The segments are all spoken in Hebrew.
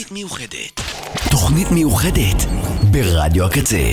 תוכנית מיוחדת. תוכנית מיוחדת ברדיו הקצה.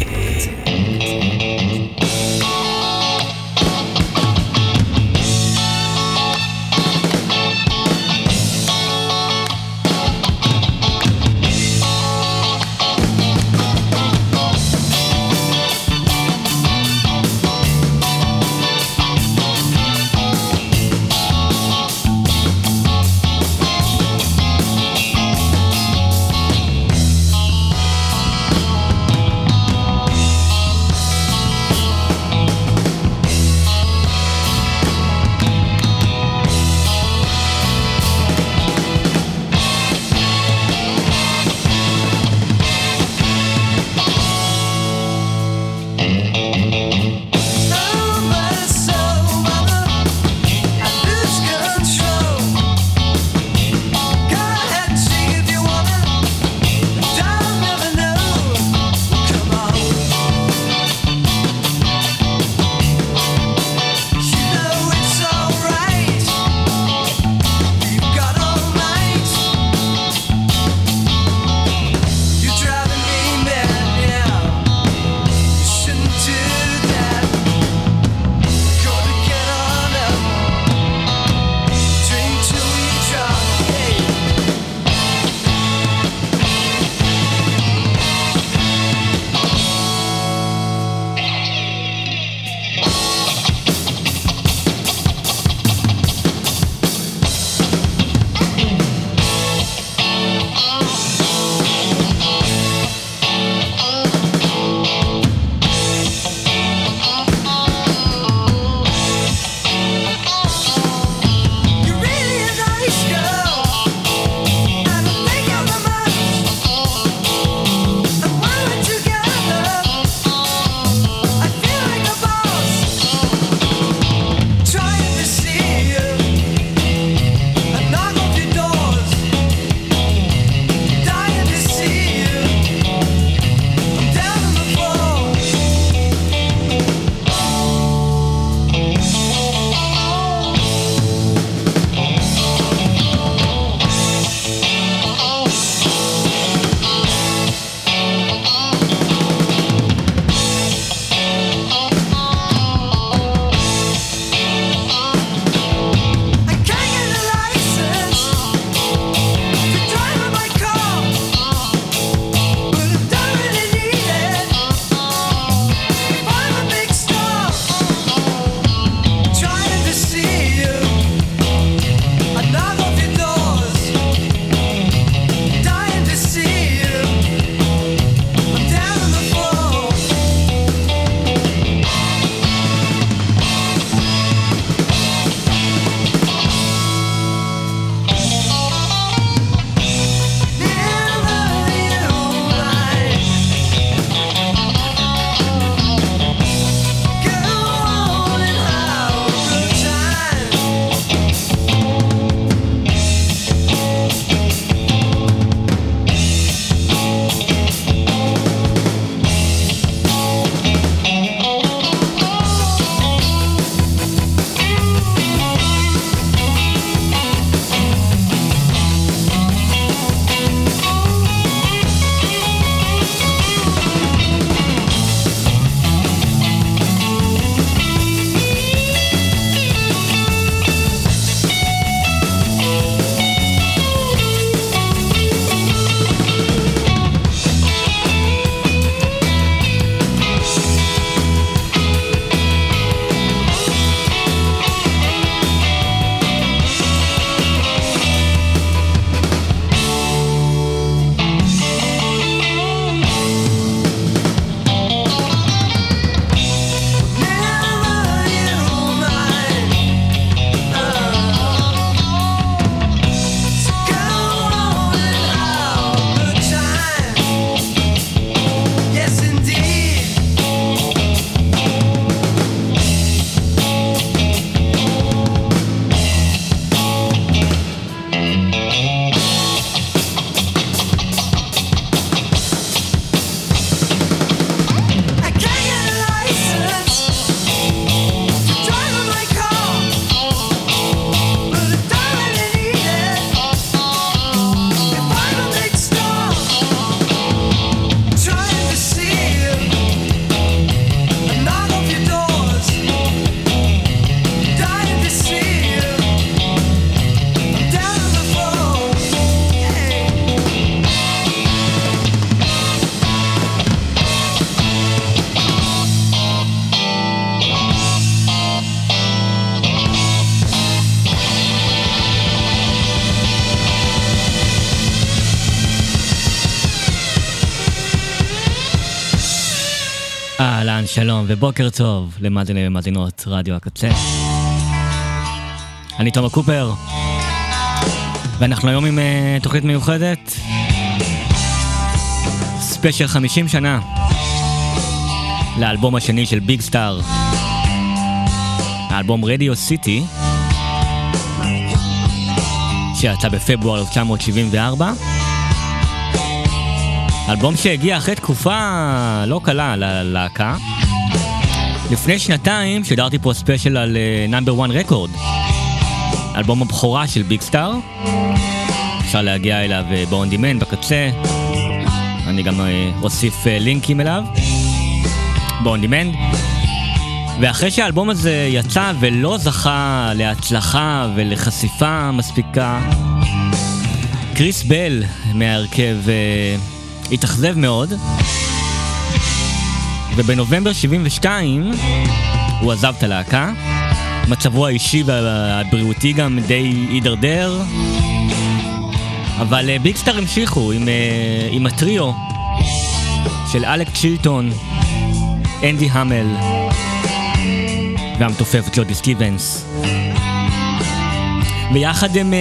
ובוקר טוב למאזיני ומאזינות רדיו הקצה. אני תומר קופר, ואנחנו היום עם אה, תוכנית מיוחדת, ספיישל 50 שנה לאלבום השני של Big Star, האלבום Radio City, שיצא בפברואר 1974. אלבום שהגיע אחרי תקופה לא קלה ללהקה. לפני שנתיים שידרתי פה ספיישל על Number 1 Record. אלבום הבכורה של ביג סטאר. אפשר להגיע אליו ב-on demand בקצה. אני גם אוסיף לינקים אליו. ב-on demand. ואחרי שהאלבום הזה יצא ולא זכה להצלחה ולחשיפה מספיקה, קריס בל מההרכב התאכזב מאוד, ובנובמבר 72 הוא עזב את הלהקה. מצבו האישי והבריאותי גם די הידרדר, אבל ביגסטאר המשיכו עם, עם הטריו של אלק צ'ילטון, אנדי המל והמתופף ג'ודי סטיבנס. ויחד הם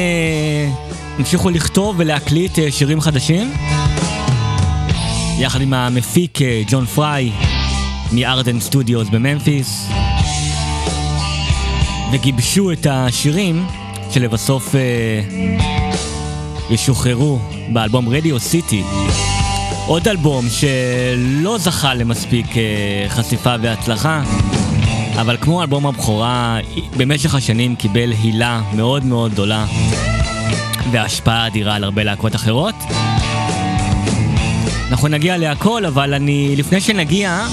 המשיכו לכתוב ולהקליט שירים חדשים. יחד עם המפיק ג'ון פריי מארדן סטודיוס בממפיס וגיבשו את השירים שלבסוף אה, ישוחררו באלבום רדיו סיטי. עוד אלבום שלא זכה למספיק אה, חשיפה והצלחה אבל כמו אלבום הבכורה במשך השנים קיבל הילה מאוד מאוד גדולה והשפעה אדירה על הרבה להקות אחרות. אנחנו נגיע להכל, אבל אני, לפני שנגיע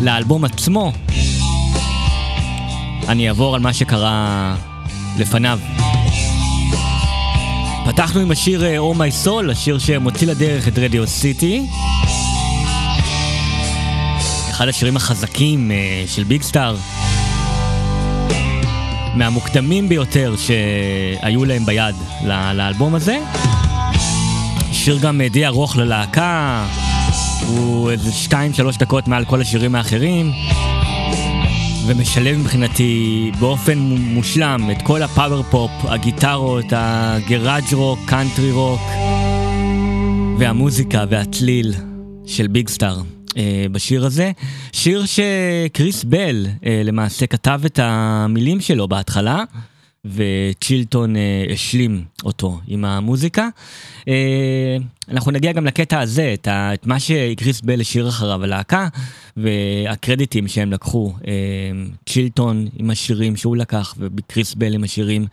לאלבום עצמו, אני אעבור על מה שקרה לפניו. פתחנו עם השיר Oh My Soul, השיר שמוציא לדרך את רדיו סיטי. אחד השירים החזקים של ביג סטאר. מהמוקדמים ביותר שהיו להם ביד לאלבום הזה. שיר גם די ארוך ללהקה, הוא איזה 2-3 דקות מעל כל השירים האחרים, ומשלב מבחינתי באופן מושלם את כל ה power pop, הגיטרות, ה garage rock, קאנטרי רוק, והמוזיקה והצליל של ביג סטאר. בשיר הזה, שיר שקריס בל למעשה כתב את המילים שלו בהתחלה, וצ'ילטון אה, השלים אותו עם המוזיקה. אה, אנחנו נגיע גם לקטע הזה, את, מה שקריס בל השאיר אחריו הלהקה, והקרדיטים שהם לקחו. אה, צ'ילטון עם השירים שהוא לקח, וקריס בל עם השירים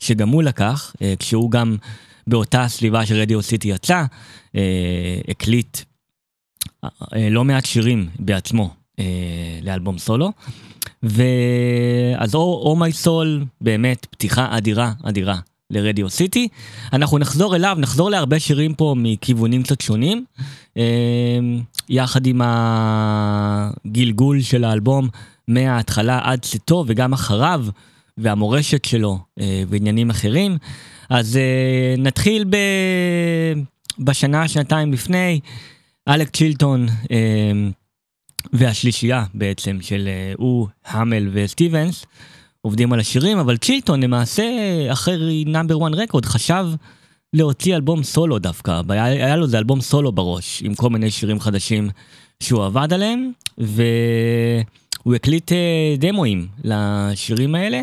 שגם הוא לקח, כשהוא גם באותה סביבה של רדיו סיטי יצא, הקליט לא מעט שירים בעצמו לאלבום סולו. ואז או מי סול באמת פתיחה אדירה אדירה לרדיו סיטי. אנחנו נחזור אליו, נחזור להרבה שירים פה מכיוונים קצת שונים, יחד עם הגלגול של האלבום מההתחלה עד צאתו וגם אחריו והמורשת שלו ועניינים אחרים. אז נתחיל ב... בשנה, שנתיים לפני, אלק צ'ילטון. והשלישייה בעצם של הוא, המל וסטיבנס עובדים על השירים, אבל צ'ילטון למעשה אחרי נאמבר 1 רקורד חשב להוציא אלבום סולו דווקא, היה, היה לו זה אלבום סולו בראש עם כל מיני שירים חדשים שהוא עבד עליהם, והוא הקליט דמואים לשירים האלה,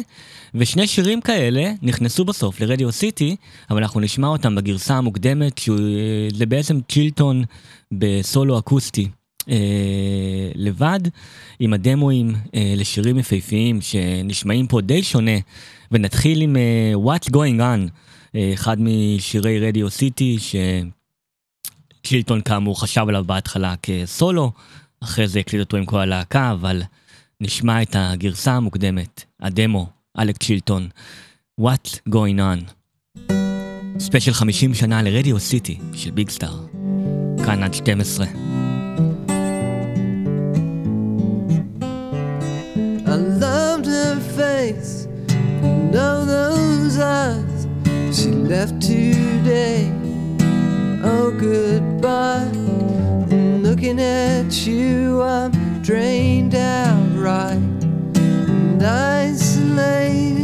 ושני שירים כאלה נכנסו בסוף לרדיו סיטי, אבל אנחנו נשמע אותם בגרסה המוקדמת, שזה בעצם צ'ילטון בסולו אקוסטי. אה, לבד עם הדמואים אה, לשירים יפהפיים שנשמעים פה די שונה ונתחיל עם אה, What's Going On, אה, אחד משירי רדיו סיטי שצ'ילטון כאמור חשב עליו בהתחלה כסולו, אחרי זה הקליט אותו עם כל הלהקה, אבל נשמע את הגרסה המוקדמת, הדמו, אלכס צ'ילטון, What's Going On. ספיישל 50 שנה לרדיו סיטי של ביג סטאר, כאן עד 12. Face and all those eyes. She left today. Oh, goodbye. And looking at you, I'm drained out right and isolated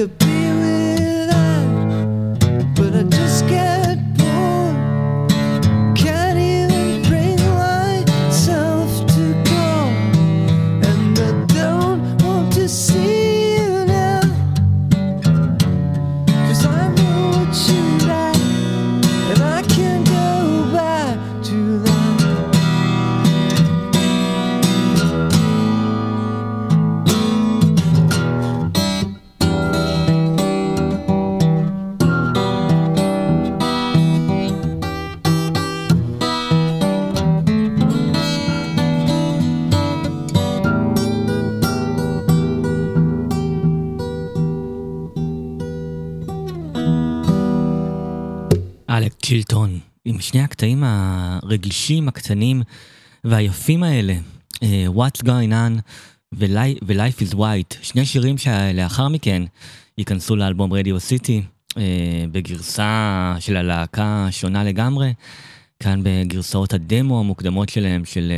could be צ'ילטון, עם שני הקטעים הרגישים, הקטנים והיפים האלה, אה, What's Going On ו-Life is White, שני שירים שלאחר מכן ייכנסו לאלבום רדיו סיטי, אה, בגרסה של הלהקה שונה לגמרי. כאן בגרסאות הדמו המוקדמות שלהם, של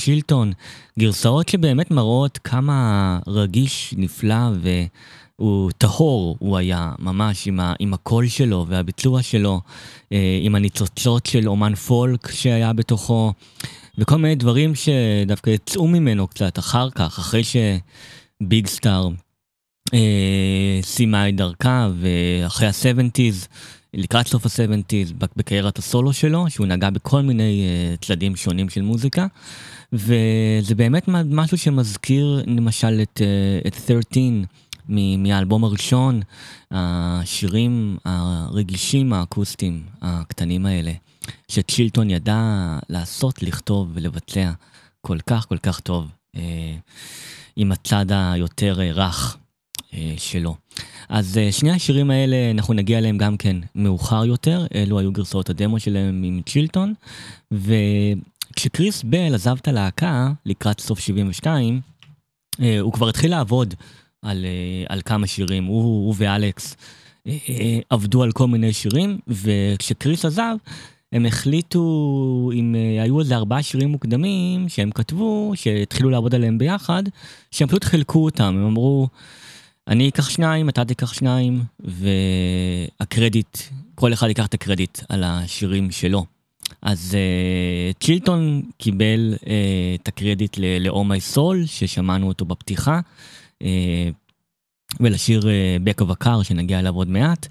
צ'ילטון, גרסאות שבאמת מראות כמה רגיש, נפלא והוא טהור הוא היה, ממש עם, ה, עם הקול שלו והביצוע שלו, uh, עם הניצוצות של אומן פולק שהיה בתוכו, וכל מיני דברים שדווקא יצאו ממנו קצת אחר כך, אחרי שביג סטאר uh, סיימה את דרכה ואחרי ה-70's. לקראת סוף ה-70's בקריירת הסולו שלו, שהוא נגע בכל מיני uh, צדדים שונים של מוזיקה, וזה באמת משהו שמזכיר למשל את, uh, את 13 מהאלבום הראשון, השירים הרגישים האקוסטיים הקטנים האלה, שצ'ילטון ידע לעשות, לכתוב ולבצע כל כך כל כך טוב, uh, עם הצד היותר רך uh, שלו. אז שני השירים האלה, אנחנו נגיע אליהם גם כן מאוחר יותר, אלו היו גרסאות הדמו שלהם עם צ'ילטון, וכשקריס בל עזב את הלהקה לקראת סוף 72, uh, הוא כבר התחיל לעבוד על, uh, על כמה שירים, הוא, הוא ואלכס uh, uh, עבדו על כל מיני שירים, וכשקריס עזב, הם החליטו, אם היו איזה ארבעה שירים מוקדמים שהם כתבו, שהתחילו לעבוד עליהם ביחד, שהם פשוט חילקו אותם, הם אמרו, אני אקח שניים, אתה תיקח שניים, והקרדיט, כל אחד ייקח את הקרדיט על השירים שלו. אז uh, צ'ילטון קיבל uh, את הקרדיט ל-Oh My Soul, ששמענו אותו בפתיחה, ולשיר uh, Back of a Car, שנגיע אליו עוד מעט,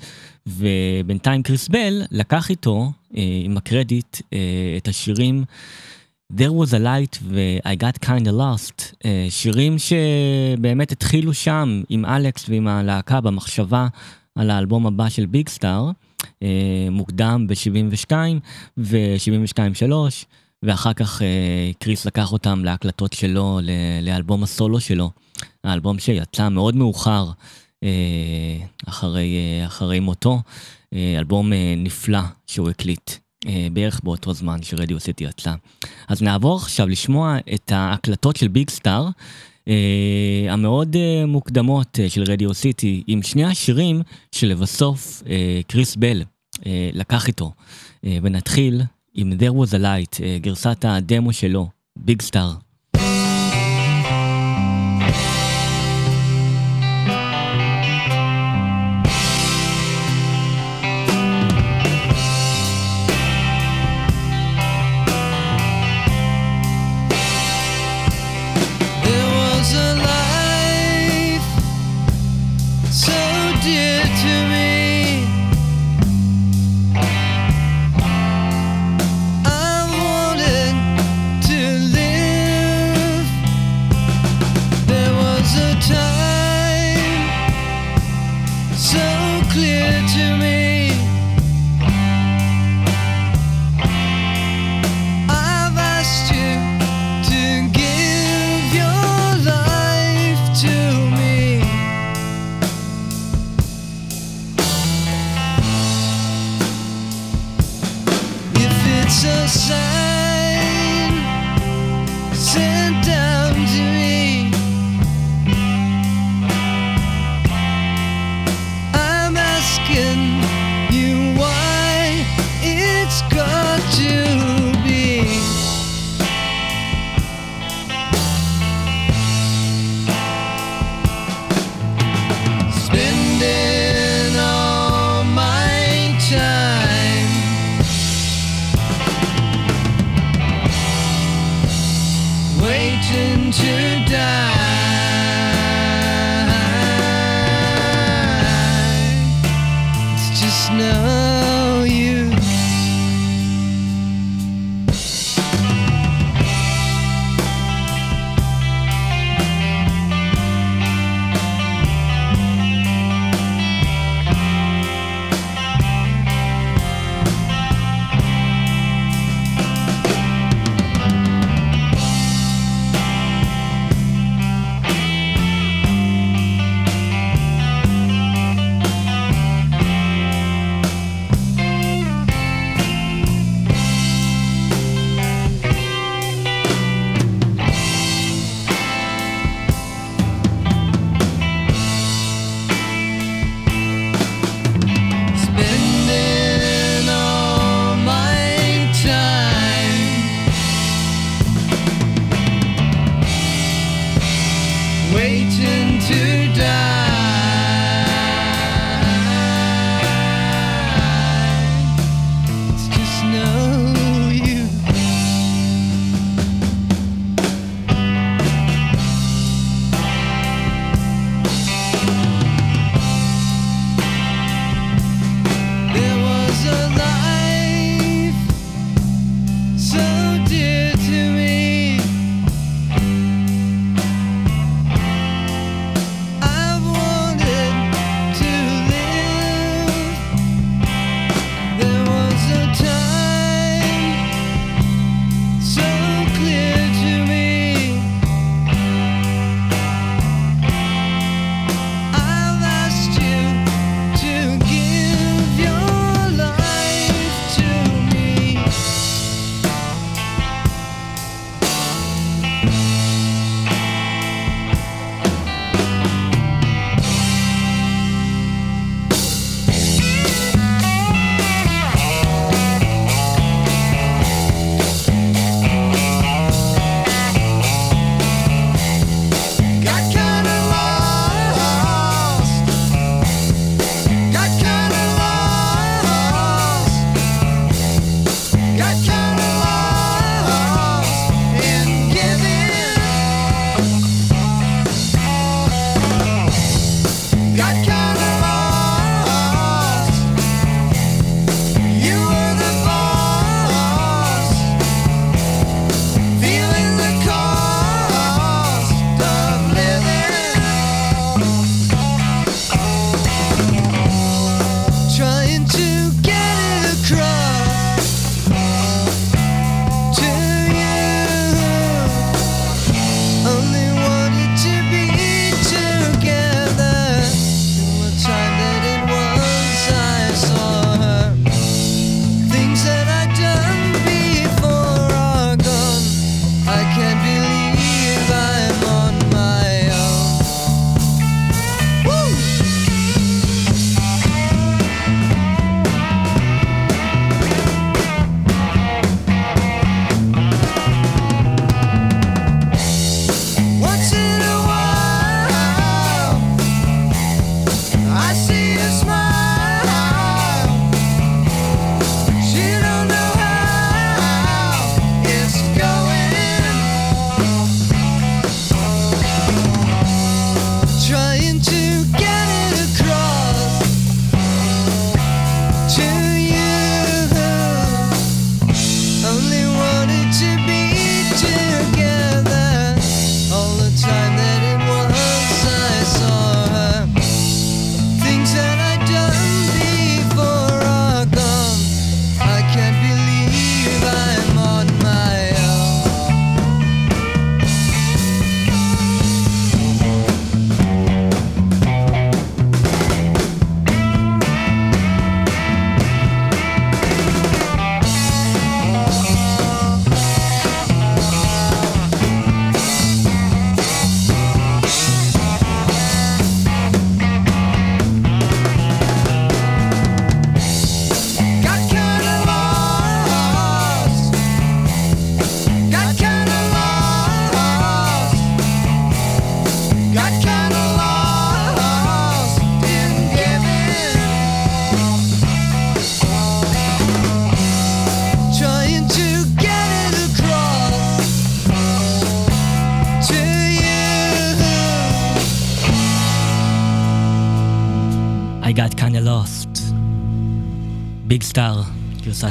ובינתיים קריס בל לקח איתו, uh, עם הקרדיט, את השירים There was a light ו-I got kinda lost, uh, שירים שבאמת התחילו שם עם אלכס ועם הלהקה במחשבה על האלבום הבא של ביג סטאר, מוקדם ב-72 ו-72-3, ואחר כך קריס לקח אותם להקלטות שלו, לאלבום הסולו שלו, האלבום שיצא מאוד מאוחר uh, אחרי, uh, אחרי מותו, uh, אלבום נפלא שהוא הקליט. אה, בערך באותו זמן שרדיו סיטי יצא. אז נעבור עכשיו לשמוע את ההקלטות של ביג סטאר, אה, המאוד אה, מוקדמות אה, של רדיו סיטי, עם שני השירים שלבסוף אה, קריס בל אה, לקח איתו. אה, ונתחיל עם There was a light, אה, גרסת הדמו שלו, ביג סטאר.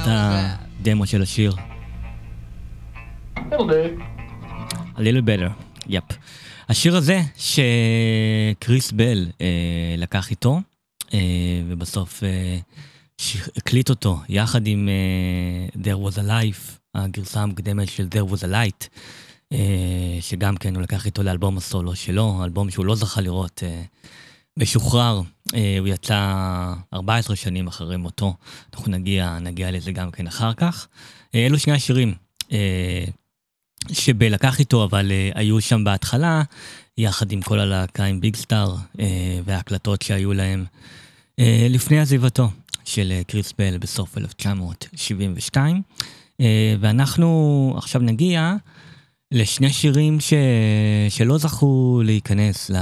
גרסת הדמו של השיר. A little better, יפ. השיר הזה שקריס בל אה, לקח איתו, אה, ובסוף אה, הקליט אותו יחד עם אה, There was a life, הגרסה המקדמת של There was a light, אה, שגם כן הוא לקח איתו לאלבום הסולו שלו, אלבום שהוא לא זכה לראות. אה, משוחרר, הוא יצא 14 שנים אחרי מותו, אנחנו נגיע, נגיע לזה גם כן אחר כך. אה, אלו שני השירים אה, שבל לקח איתו, אבל אה, היו שם בהתחלה, יחד עם כל הלהקה עם ביג סטאר אה, וההקלטות שהיו להם אה, לפני עזיבתו של אה, קריס בל בסוף 1972. אה, ואנחנו עכשיו נגיע לשני שירים ש... שלא זכו להיכנס ל...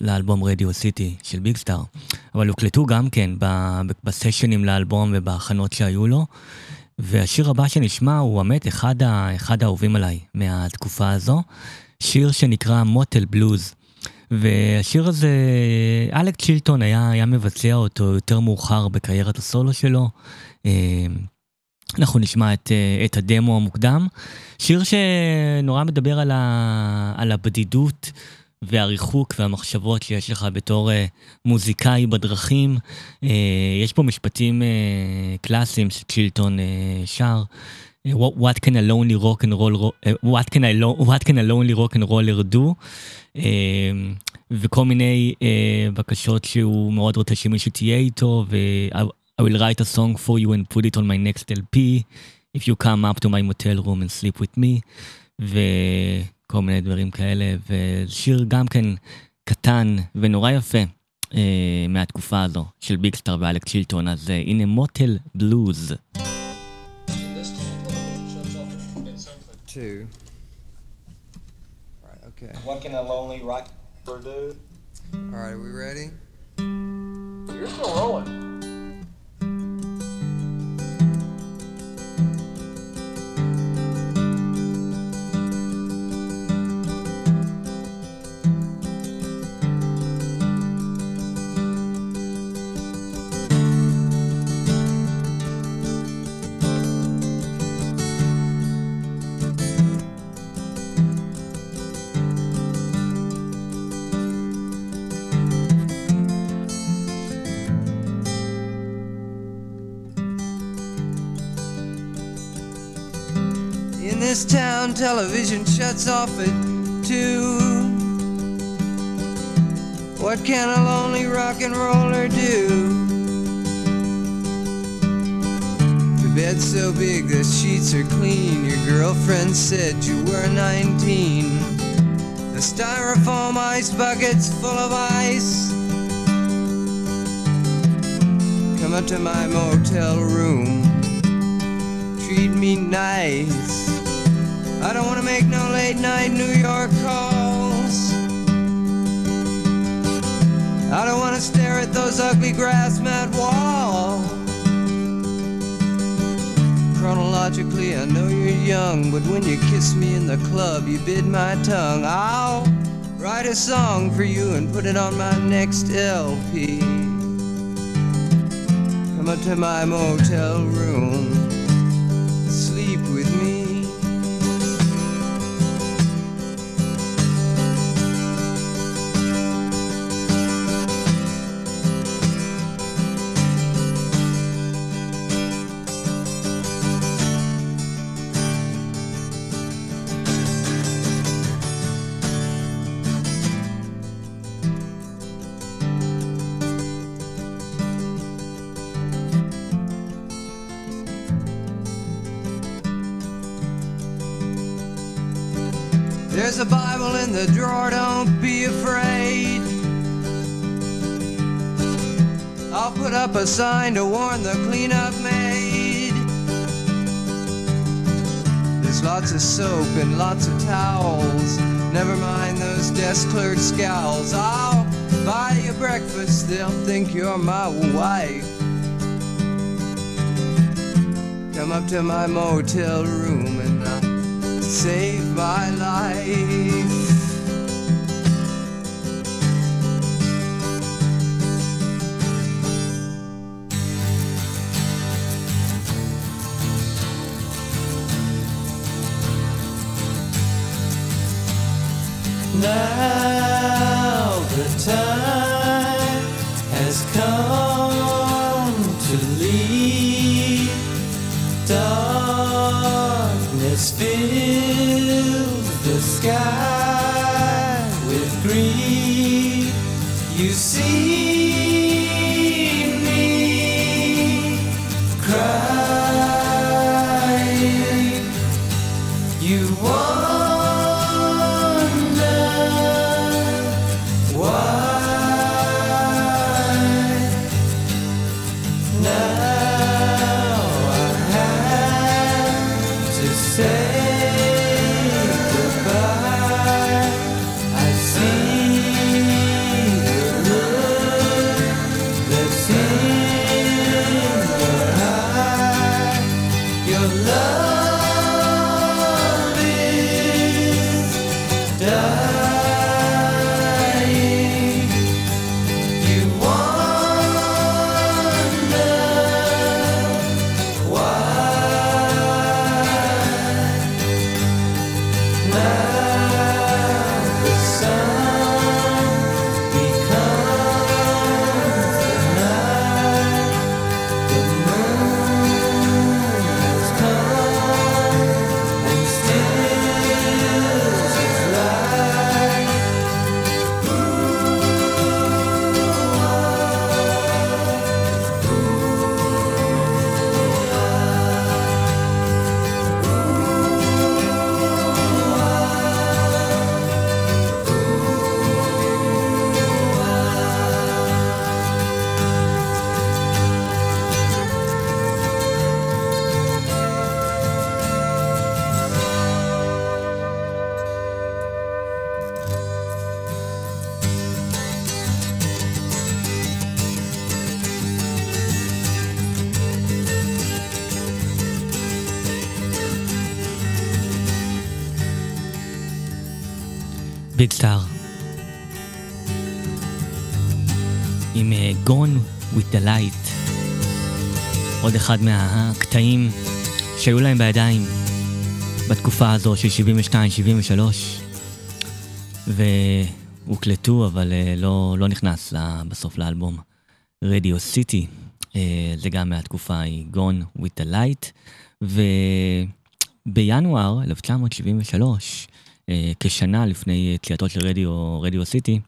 לאלבום רדיו סיטי של ביג סטאר, אבל הוקלטו גם כן. בסשנים לאלבום ובהכנות שהיו לו. והשיר הבא שנשמע הוא באמת אחד. אחד האהובים עליי מהתקופה הזו, שיר שנקרא מוטל בלוז. והשיר הזה, אלק צ'ילטון היה, היה מבצע אותו יותר מאוחר בקריירת הסולו שלו. אה, אנחנו נשמע את, אה, את הדמו המוקדם. שיר שנורא מדבר על, ה, על הבדידות והריחוק והמחשבות שיש לך בתור uh, מוזיקאי בדרכים. Uh, יש פה משפטים uh, קלאסיים שצ'ילטון uh, שר. Uh, what, can a lonely rock and roll, uh, what can lo- what can a lonely rock and roller do? Uh, וכל מיני uh, בקשות שהוא מאוד רוצה שמישהו תהיה איתו, ו... I will write a song for you and put it on my next LP, if you come up to my motel room and sleep with me, וכל מיני דברים כאלה, ושיר גם כן קטן ונורא יפה אה, מהתקופה הזו של ביגסטאר ואלק צ'ילטון, אז אה, הנה מוטל בלוז. Two. Right, okay. What can a lonely rocker do? All right, are we ready? You're still rolling. Town, television shuts off at two. What can a lonely rock and roller do? The bed's so big, the sheets are clean. Your girlfriend said you were 19. The styrofoam ice bucket's full of ice. Come up to my motel room treat me nice. I don't wanna make no late night New York calls. I don't wanna stare at those ugly grass mat walls. Chronologically, I know you're young, but when you kiss me in the club, you bit my tongue. I'll write a song for you and put it on my next LP. Come up to my motel room I'll put up a sign to warn the cleanup maid. There's lots of soap and lots of towels. Never mind those desk clerk scowls. I'll buy you breakfast, they'll think you're my wife. Come up to my motel room and I'll save my life. Now the time has come to leave. Darkness fills the sky אחד מהקטעים שהיו להם בידיים בתקופה הזו של 72-73 והוקלטו אבל אה, לא, לא נכנס בסוף לאלבום. רדיו סיטי, זה גם מהתקופה ההיא, Gone with the Light, ובינואר 1973, אה, כשנה לפני יציאתו של רדיו, סיטי,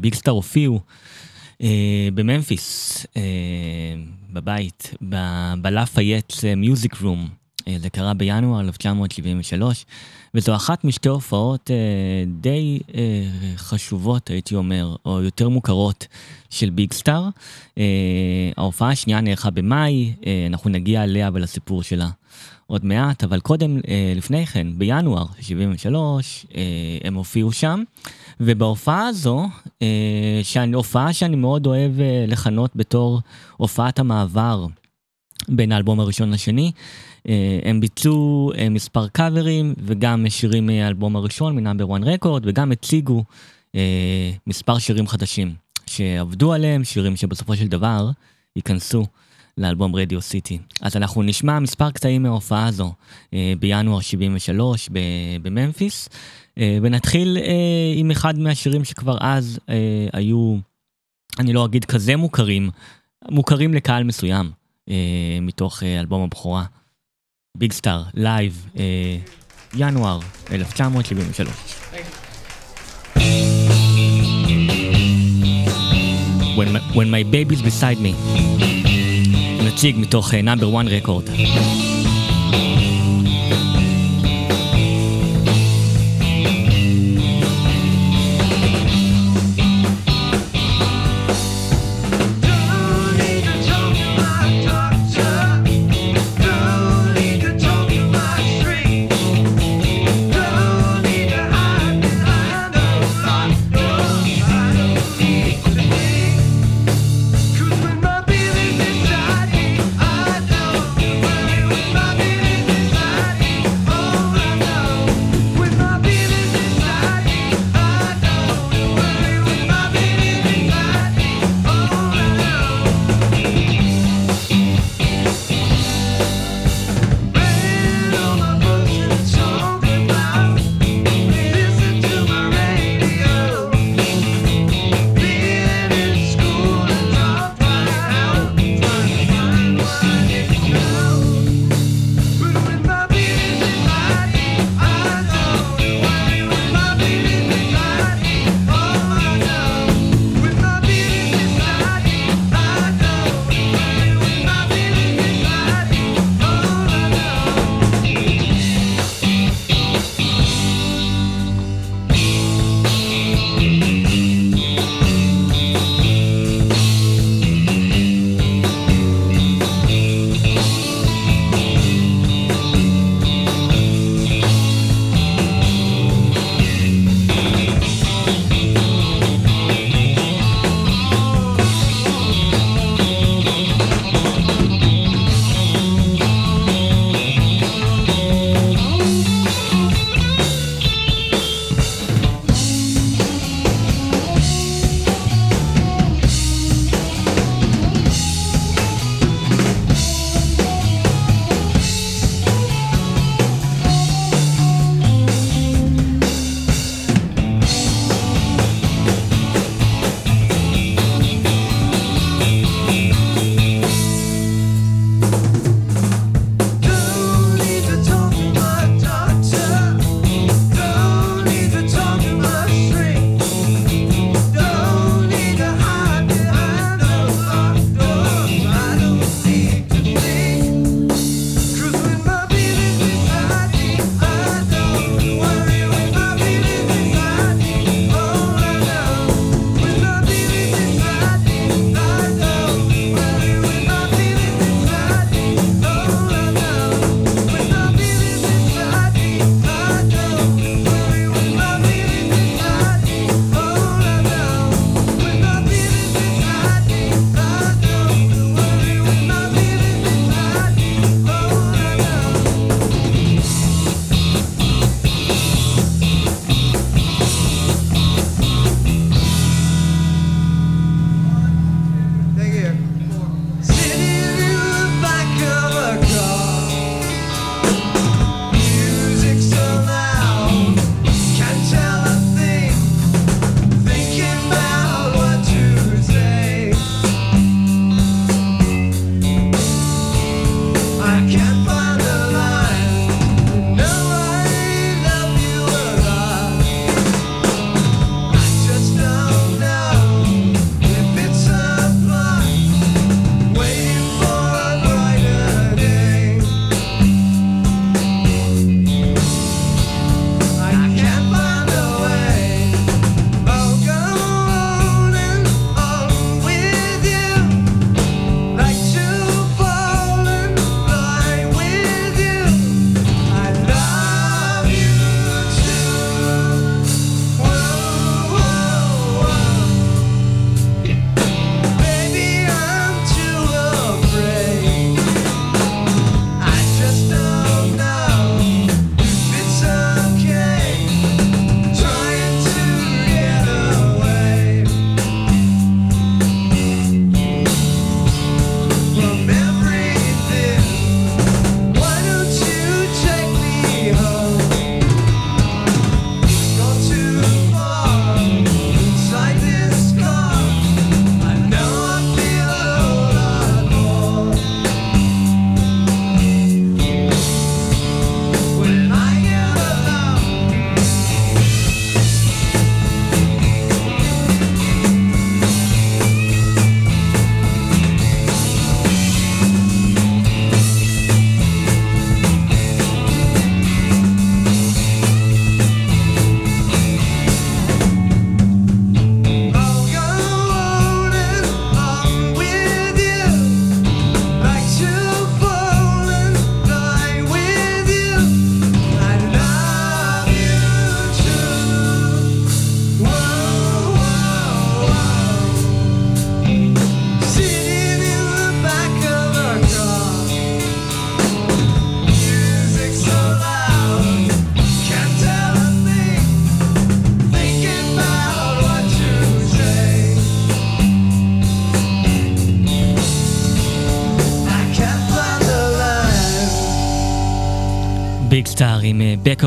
ביג סטאר הופיעו אה, בממפיס, אה, בבית, ב Lafayette's Music Room. זה קרה בינואר 1973, וזו אחת משתי הופעות אה, די אה, חשובות, הייתי אומר, או יותר מוכרות של ביג סטאר. אה, ההופעה השנייה נערכה במאי, אה, אנחנו נגיע אליה ולסיפור שלה עוד מעט, אבל קודם, אה, לפני כן, בינואר 73, אה, הם הופיעו שם. ובהופעה הזו, אה, שאני, הופעה שאני מאוד אוהב אה, לכנות בתור הופעת המעבר בין האלבום הראשון לשני, אה, הם ביצעו מספר קאברים וגם שירים מהאלבום הראשון מנאמבר 1 רקורד וגם הציגו מספר שירים חדשים שעבדו עליהם, שירים שבסופו של דבר ייכנסו לאלבום רדיו סיטי. אז אנחנו נשמע מספר קטעים מההופעה הזו בינואר 73 בממפיס ונתחיל עם אחד מהשירים שכבר אז היו, אני לא אגיד כזה מוכרים, מוכרים לקהל מסוים מתוך אלבום הבכורה. ביג סטאר, live, אה, ינואר 1973. When my, when my baby's beside me, נציג מתוך נאמבר 1 רקורד.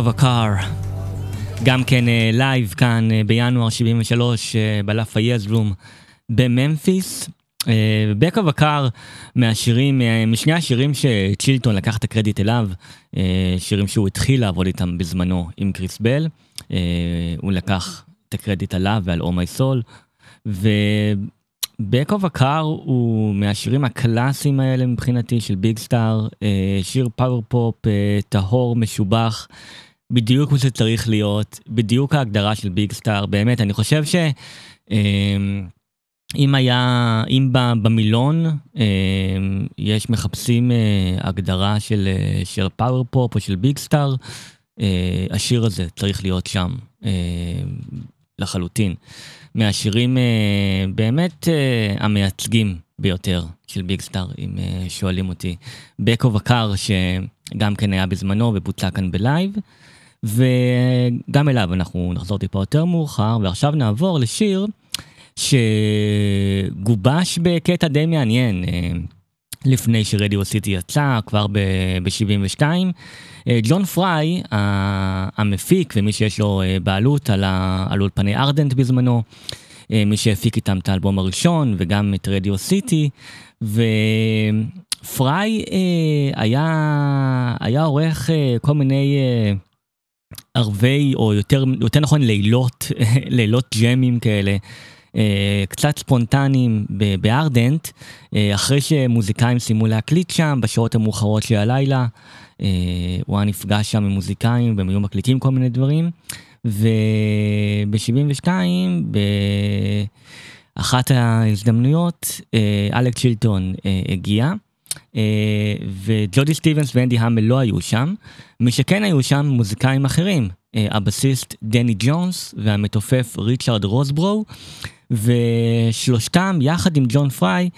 Of a Car. גם כן live כאן אה, בינואר 73 אה, ב Lafayette's Room בממפיס. אה, Back of a מהשירים, אה, משני השירים שצ'ילטון לקח את הקרדיט אליו, אה, שירים שהוא התחיל לעבוד איתם בזמנו עם קריס בל. אה, הוא לקח את הקרדיט עליו ועל O My Soul. of a Car הוא מהשירים הקלאסיים האלה מבחינתי של ביג סטאר, אה, שיר power pop אה, טהור, משובח. בדיוק כמו שצריך להיות, בדיוק ההגדרה של ביג סטאר, באמת, אני חושב ש... אמ, אם היה, אם במילון אמ, יש מחפשים אה, הגדרה של, אה, של power pop או של ביג סטאר, אה, השיר הזה צריך להיות שם לחלוטין. מהשירים באמת המייצגים ביותר של ביג סטאר, אם שואלים אותי. Back of a Car, שגם כן היה בזמנו ובוצע כאן ב live. וגם אליו אנחנו נחזור טיפה יותר מאוחר, ועכשיו נעבור לשיר שגובש בקטע די מעניין אה, לפני שרדיו סיטי יצא, כבר ב-72. ג'ון פריי, המפיק ומי שיש לו אה, בעלות על, אולפני ארדנט בזמנו, אה, מי שהפיק איתם את האלבום הראשון וגם את רדיו סיטי, ופריי אה, היה, היה עורך אה, כל מיני... אה, ערבי, או יותר, יותר נכון לילות, לילות ג'מים כאלה, אה, קצת ספונטניים בארדנט, אה, אחרי שמוזיקאים סיימו להקליט שם בשעות המאוחרות של הלילה, אה, הוא היה נפגש שם עם מוזיקאים והם היו מקליטים כל מיני דברים, וב-72, באחת ההזדמנויות, אה, צ'ילטון אה, הגיע. אה, וג'ודי סטיבנס ואנדי המל לא היו שם, מי שכן היו שם מוזיקאים אחרים, אה, הבסיסט דני ג'ונס והמתופף ריצ'רד רוסברו, ושלושתם יחד עם ג'ון פריי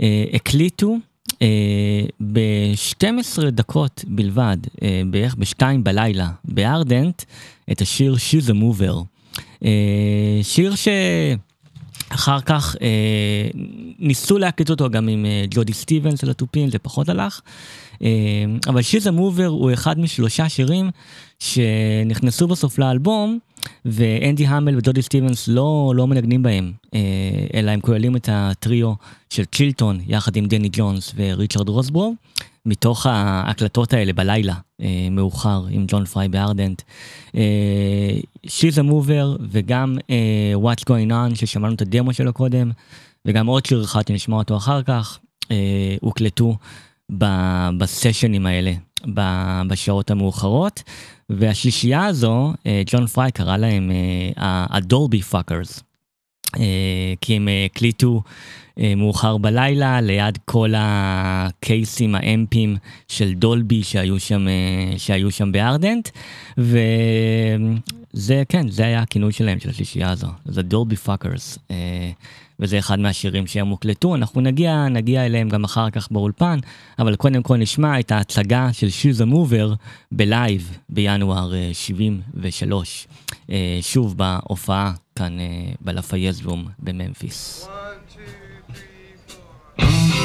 אה, הקליטו אה, ב-12 דקות בלבד, בערך ב-2 בלילה, בארדנט, את השיר She's a Mover. שיר ש... אחר כך אה, ניסו להקליט אותו גם עם אה, ג'ודי סטיבנס על התופים, זה פחות הלך. אה, אבל שיזה מובר הוא אחד משלושה שירים שנכנסו בסוף לאלבום, ואנדי המל וג'ודי סטיבנס לא, לא מנגנים בהם, אה, אלא הם כוללים את הטריו של צ'ילטון יחד עם דני ג'ונס וריצ'רד רוסברו, מתוך ההקלטות האלה בלילה, אה, מאוחר, עם ג'ון פריי בארדנט. אה, She's a Mover וגם אה, What's Going On ששמענו את הדמו שלו קודם וגם עוד שיר אחד שנשמע אותו אחר כך אה, הוקלטו ב- בסשנים האלה ב- בשעות המאוחרות והשלישייה הזו אה, ג'ון פריי קרא להם אה, ה Dolby Fuckers כי הם אה, הקליטו אה, מאוחר בלילה ליד כל הקייסים האמפים של דולבי שהיו שם אה, שהיו שם בארדנט. וזה כן זה היה הכינוי שלהם של השלישייה הזו. זה Dolby Fuckers וזה אחד מהשירים שהם הוקלטו. אנחנו נגיע נגיע אליהם גם אחר כך באולפן אבל קודם כל נשמע את ההצגה של She's a Mover ב live בינואר אה, 73 אה, שוב בהופעה כאן אה, ב Lafayette's Room בממפיס. Don't Mm-hmm.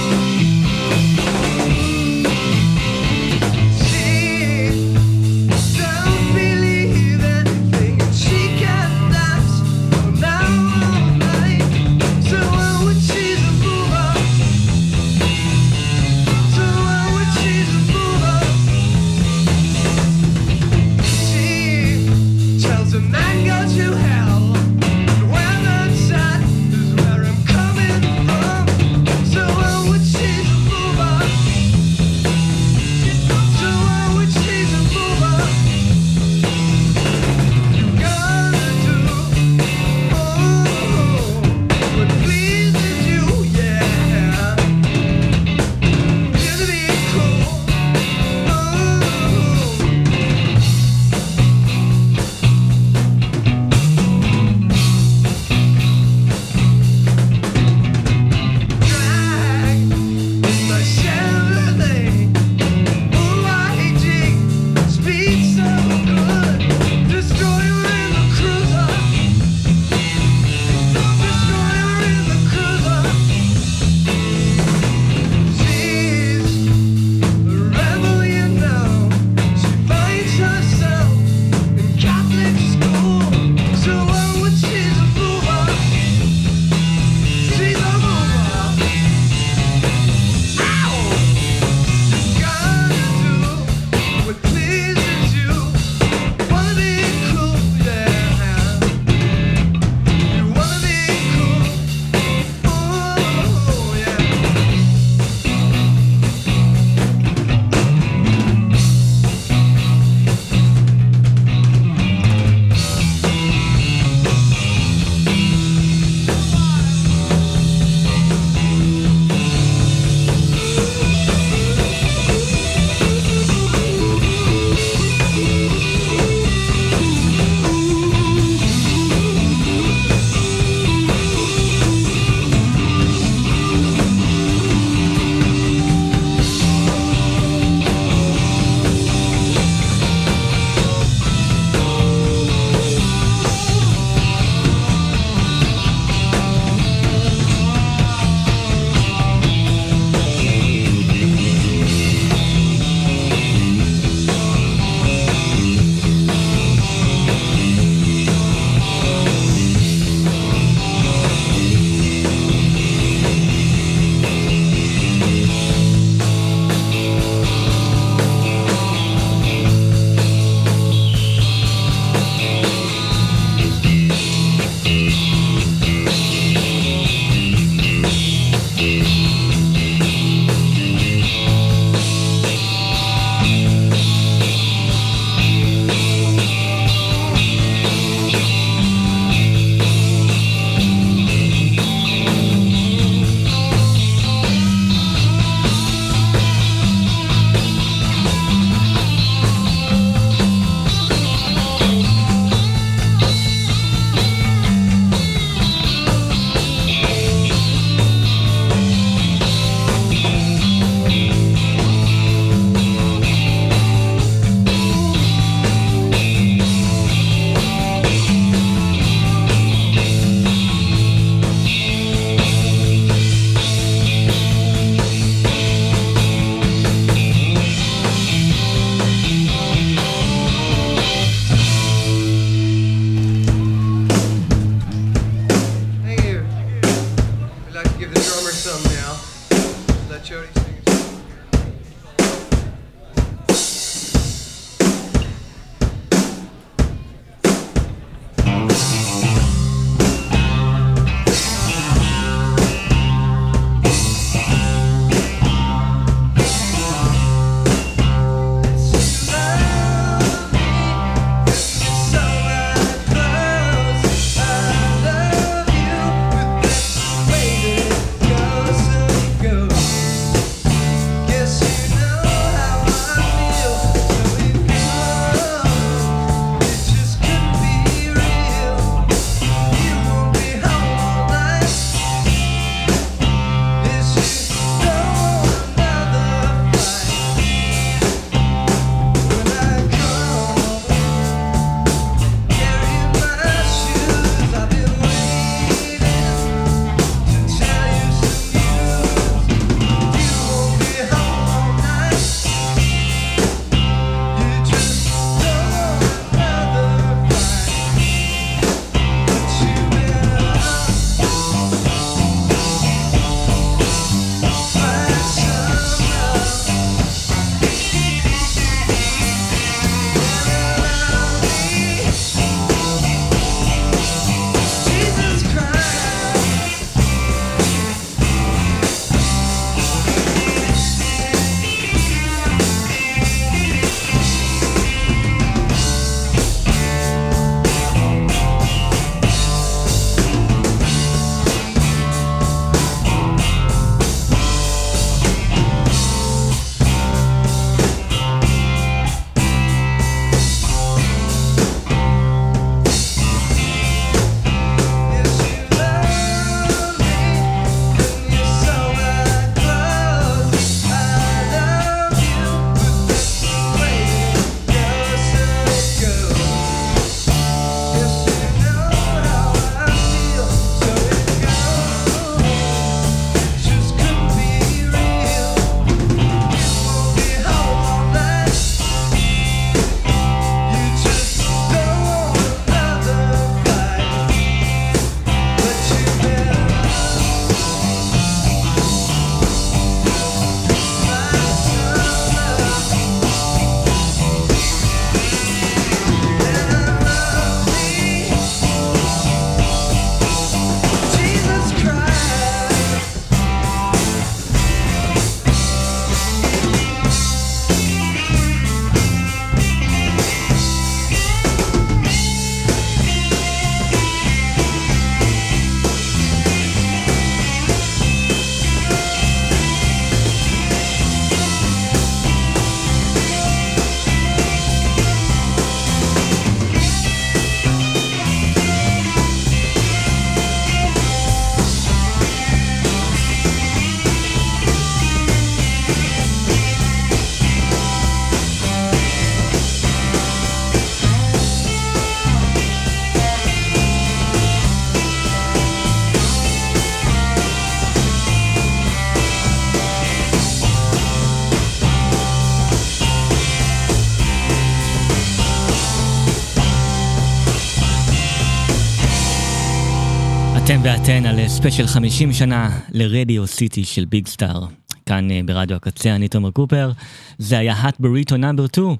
ואתן על ספיישל 50 שנה לרדיו סיטי של ביג סטאר. כאן אה, ברדיו הקצה, אני תומר קופר. זה היה Hot Burrito Number 2,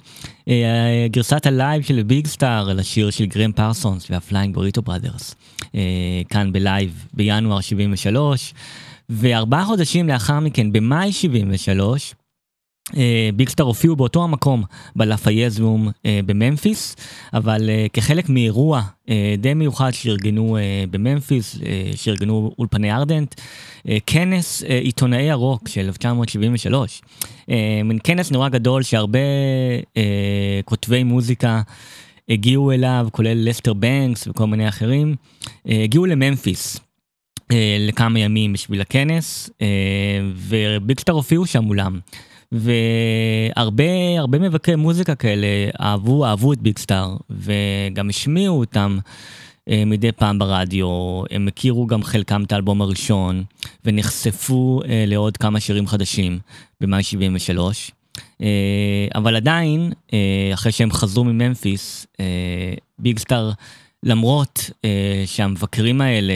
גרסת ה live של ביג סטאר לשיר של גרם פרסונס וה Flying Burrito Brothers. אה, כאן ב live בינואר 73, וארבעה חודשים לאחר מכן, במאי 73, ביג סטאר הופיעו באותו המקום ב Lafayette's Room אה, בממפיס, אבל אה, כחלק מאירוע אה, די מיוחד שארגנו אה, בממפיס, אה, שארגנו אולפני ארדנט, אה, כנס אה, עיתונאי הרוק של 1973. אה, מין כנס נורא גדול שהרבה אה, כותבי מוזיקה הגיעו אליו, כולל לסטר בנקס וכל מיני אחרים, אה, הגיעו לממפיס. אה, לכמה ימים בשביל הכנס, אה, וביגסטאר הופיעו שם מולם. והרבה הרבה מבקרי מוזיקה כאלה אהבו אהבו את ביג סטאר וגם השמיעו אותם אה, מדי פעם ברדיו. הם הכירו גם חלקם את האלבום הראשון ונחשפו אה, לעוד כמה שירים חדשים במאי 73 אה, אבל עדיין אה, אחרי שהם חזרו מממפיס אה, ביג סטאר למרות אה, שהמבקרים האלה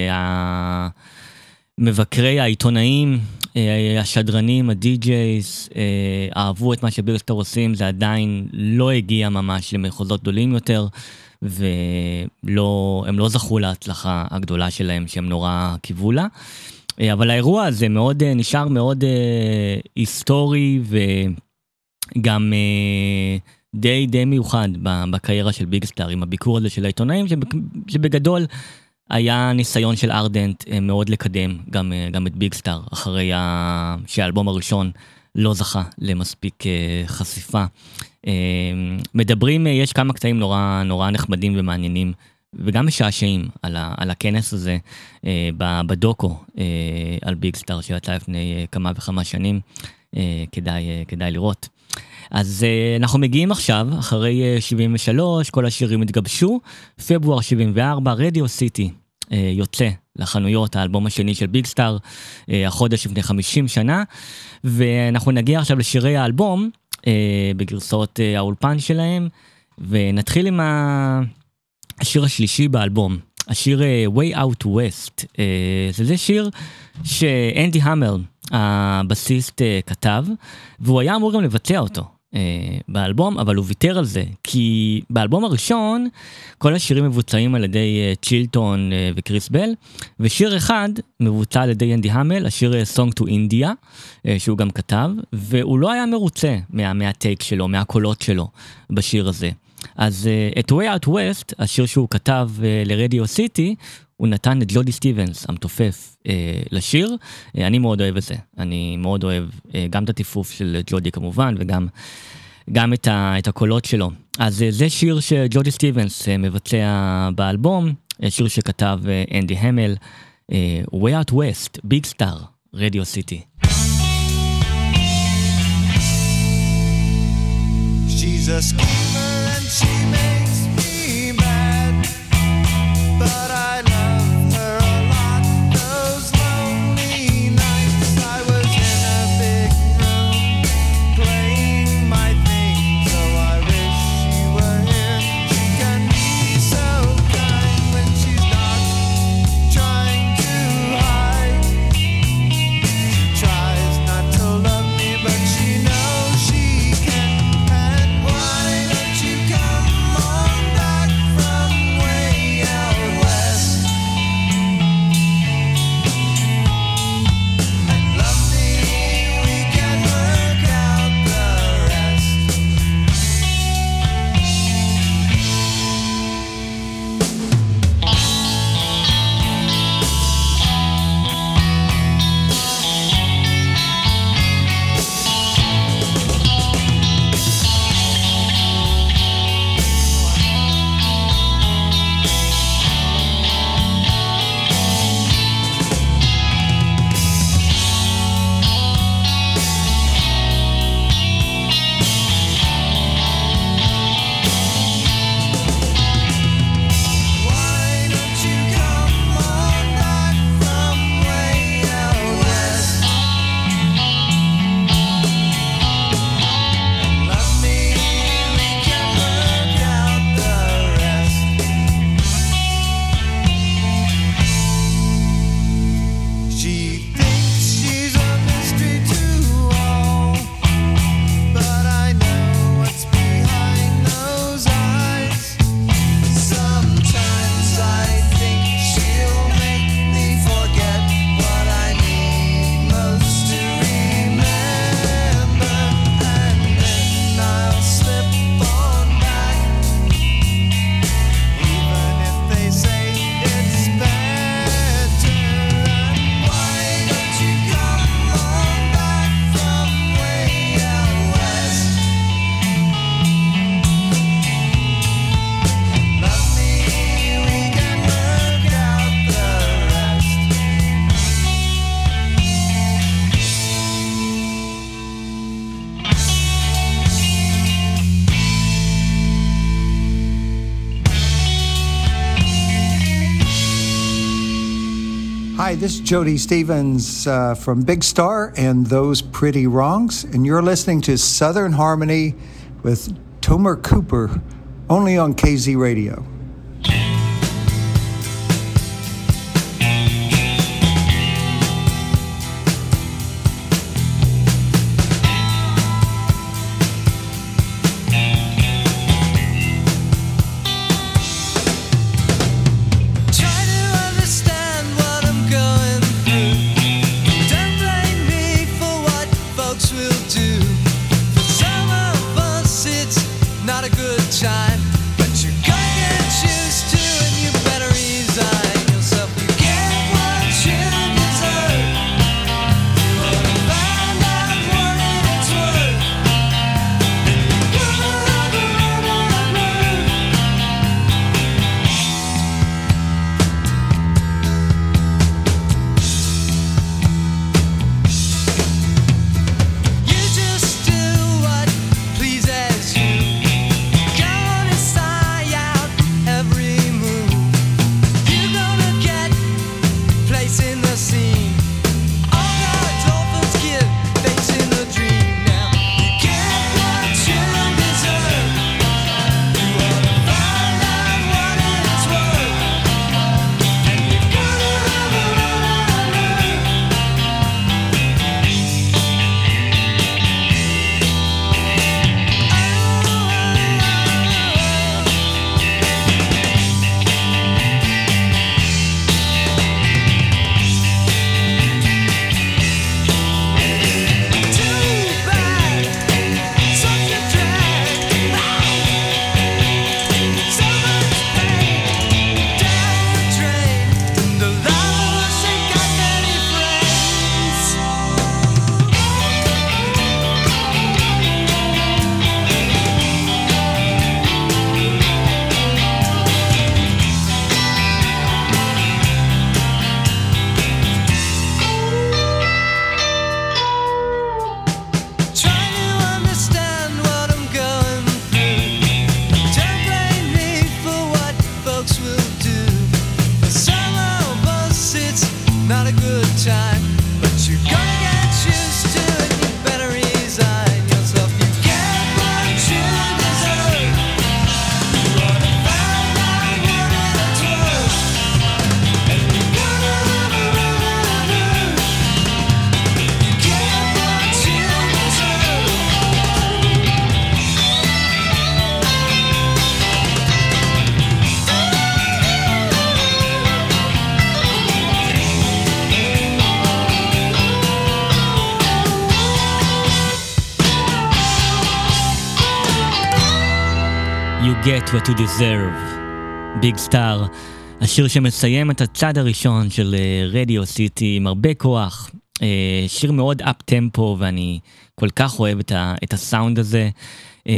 מבקרי העיתונאים, אה, השדרנים, הדי-ג'ייס, אה, אהבו את מה שבירסטר עושים, זה עדיין לא הגיע ממש למחוזות גדולים יותר, והם לא זכו להצלחה הגדולה שלהם שהם נורא קיוו לה. אה, אבל האירוע הזה מאוד, נשאר מאוד היסטורי וגם די די מיוחד בקריירה של ביגסטאר עם הביקור הזה של העיתונאים שבגדול היה ניסיון של ארדנט אה, מאוד לקדם גם, אה, גם את ביג סטאר, אחרי ה... שהאלבום הראשון לא זכה למספיק אה, חשיפה. מדברים, יש כמה קטעים נורא נורא נחמדים ומעניינים וגם משעשעים על, ה, על הכנס הזה בדוקו על ביג סטאר שיצא לפני כמה וכמה שנים, כדאי, כדאי לראות. אז אנחנו מגיעים עכשיו, אחרי 73, כל השירים התגבשו, פברואר 74, רדיו סיטי יוצא לחנויות, האלבום השני של ביג סטאר, החודש לפני 50 שנה, ואנחנו נגיע עכשיו לשירי האלבום, בגרסאות האולפן שלהם, ונתחיל עם השיר השלישי באלבום, השיר Way Out West, זה שיר שאנדי המר, הבסיסט, כתב, והוא היה אמור גם לבצע אותו. אה, באלבום, אבל הוא ויתר על זה, כי באלבום הראשון כל השירים מבוצעים על ידי אה, צ'ילטון אה, וקריס בל, ושיר אחד מבוצע על ידי אנדי המל, השיר Song to India, שהוא גם כתב, והוא לא היה מרוצה מה, מהטייק שלו, מהקולות שלו בשיר הזה. אז את Way Out West, השיר שהוא כתב לרדיו סיטי, הוא נתן את ג'ודי סטיבנס המתופף אה, לשיר, אה, אני מאוד אוהב את זה, אני מאוד אוהב אה, גם את הטיפוף של ג'ודי כמובן וגם גם את, ה, את הקולות שלו. אז אה, זה שיר שג'ודי סטיבנס אה, מבצע באלבום, אה, שיר שכתב אה, אנדי המל, אה, Way Out West, ביג סטאר, רדיו סיטי. She's a schemer and she makes Jody Stevens uh, from Big Star and Those Pretty Wrongs, and you're listening to Southern Harmony with Tomer Cooper, only on KZ Radio. Get what you deserve, ביג סטאר, השיר שמסיים את הצד הראשון של רדיו סיטי עם הרבה כוח, אה, שיר מאוד אפ טמפו ואני כל כך אוהב את, ה, את הסאונד הזה. אה,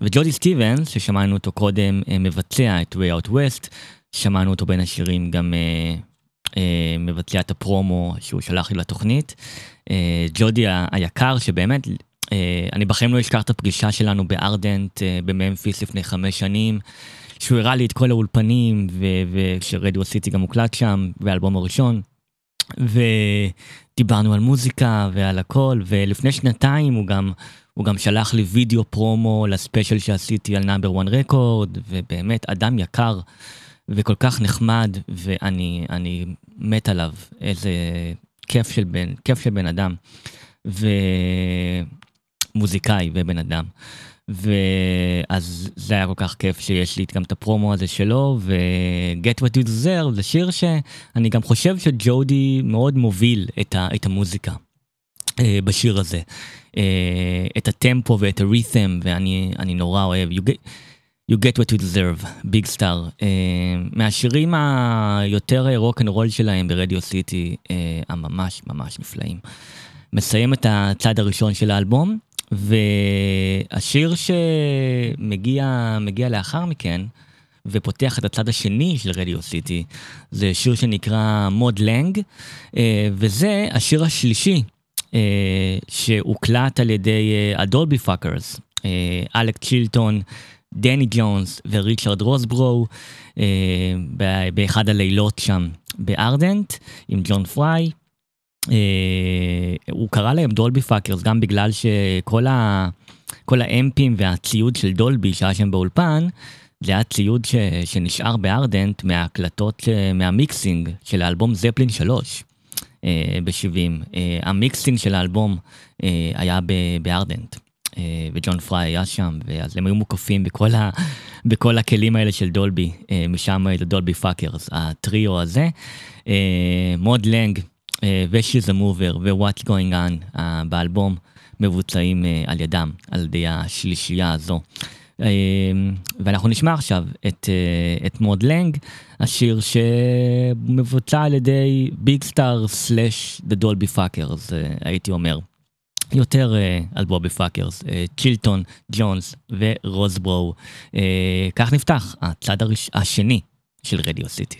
וג'ודי סטיבנס, ששמענו אותו קודם, אה, מבצע את Way Out West, שמענו אותו בין השירים גם אה, אה, מבצע את הפרומו שהוא שלח לי לתוכנית. אה, ג'ודי היקר שבאמת אה, אני בחיים לא אשכח את הפגישה שלנו בארדנט אה, בממפיס לפני חמש שנים, שהוא הראה לי את כל האולפנים, ו- וכשרדיו סיטי גם הוקלט שם, והאלבום הראשון, ודיברנו על מוזיקה ועל הכל, ולפני שנתיים הוא גם, הוא גם שלח לי וידאו פרומו לספיישל שעשיתי על נאמבר 1 רקורד, ובאמת אדם יקר וכל כך נחמד, ואני אני מת עליו, איזה כיף של בן, כיף של בן אדם. ומוזיקאי ובן אדם. ואז זה היה כל כך כיף שיש לי גם את הפרומו הזה שלו, ו-Get What You Deserve זה שיר שאני גם חושב שג'ודי מאוד מוביל את, ה- את המוזיקה אה, בשיר הזה. אה, את הטמפו ואת הרית'ם, ואני אני נורא אוהב. You get, you get what you deserve, ביג סטאר. אה, מהשירים היותר רוק אנד רול שלהם ברדיו סיטי, אה, הממש ממש נפלאים. מסיים את הצד הראשון של האלבום, והשיר שמגיע מגיע לאחר מכן, ופותח את הצד השני של רדיו סיטי, זה שיר שנקרא Mod Lang, אה, וזה השיר השלישי אה, שהוקלט על ידי ה Dolby Fuckers, אלכס צ'ילטון דני ג'ונס וריצ'רד רוזברו אה, באחד הלילות שם בארדנט עם ג'ון פריי. אה, הוא קרא להם Dolby Fuckers גם בגלל שכל ה... כל האמפים והציוד של דולבי שהיה שם באולפן, זה היה ציוד ש... שנשאר בארדנט מההקלטות, אה, מה mixing של האלבום זפלין 3 ב-70. אה, ה mixing של האלבום אה, היה ב- בארדנט. אה, וג'ון פריי היה שם, ואז הם היו מוקפים בכל, ה, בכל הכלים האלה של דולבי, אה, משם זה Dolby Fuckers, הטריו הזה. אה, Mod Lang אה, ו-She's a Mover ו-What's Going On אה, באלבום מבוצעים אה, על ידם, על ידי השלישייה הזו. אה, ואנחנו נשמע עכשיו את, אה, את Mod Lang, השיר שמבוצע על ידי ביג סטאר slash the Dolby Fuckers, הייתי אומר. יותר אה, על Dolby Fuckers, אה, צ'ילטון, ג'ונס ורוזברו. אה, כך נפתח הצד הראש... השני של רדיו סיטי.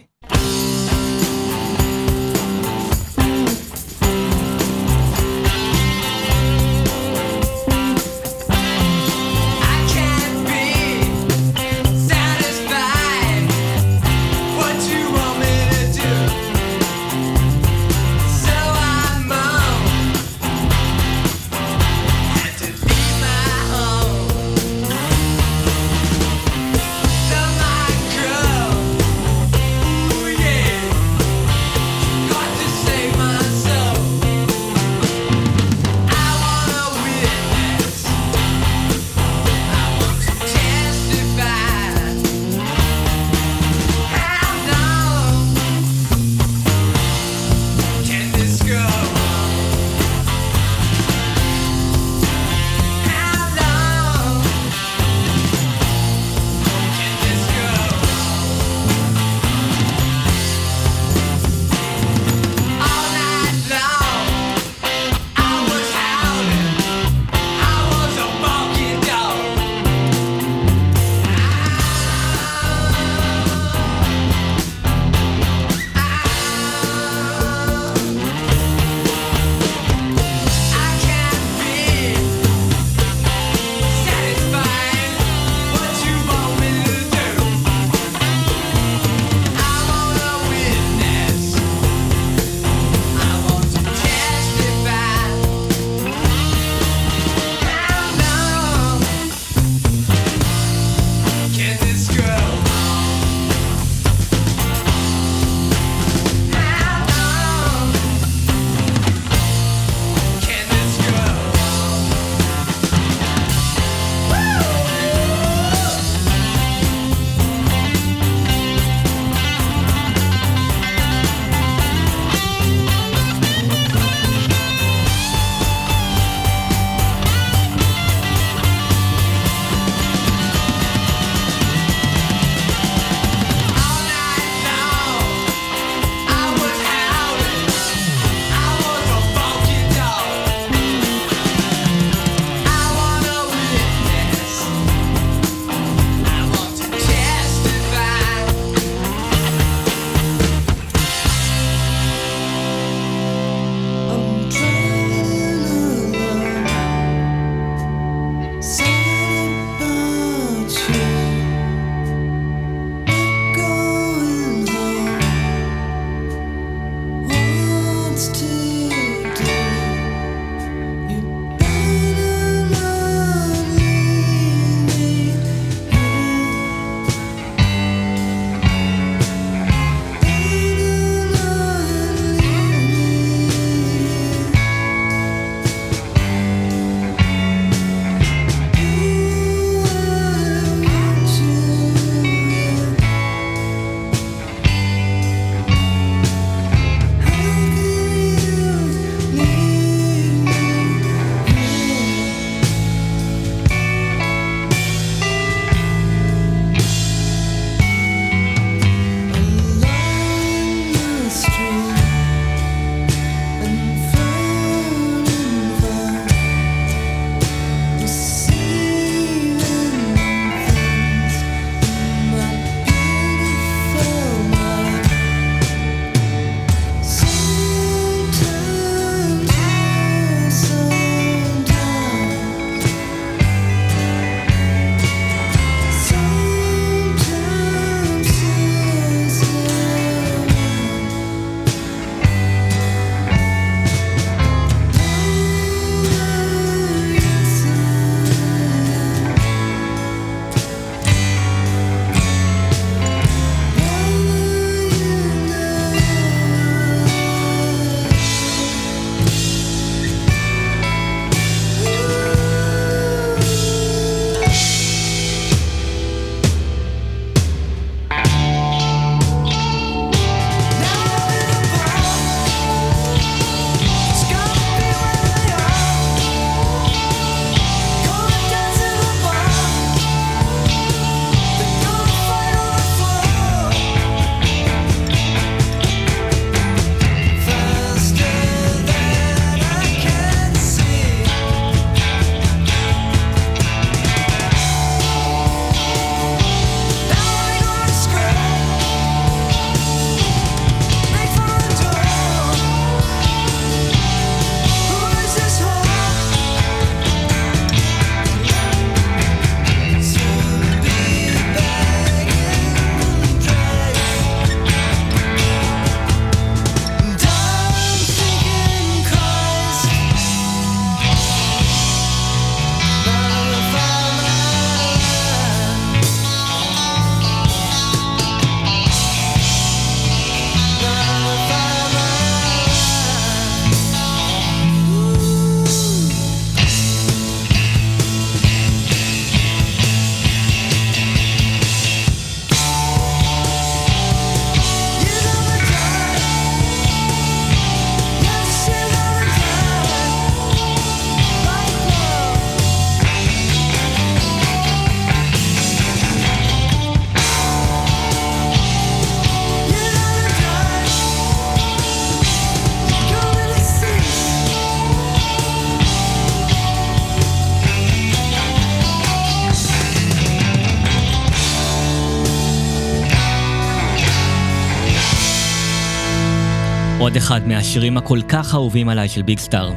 אחד מהשירים הכל כך אהובים עליי של ביג סטאר.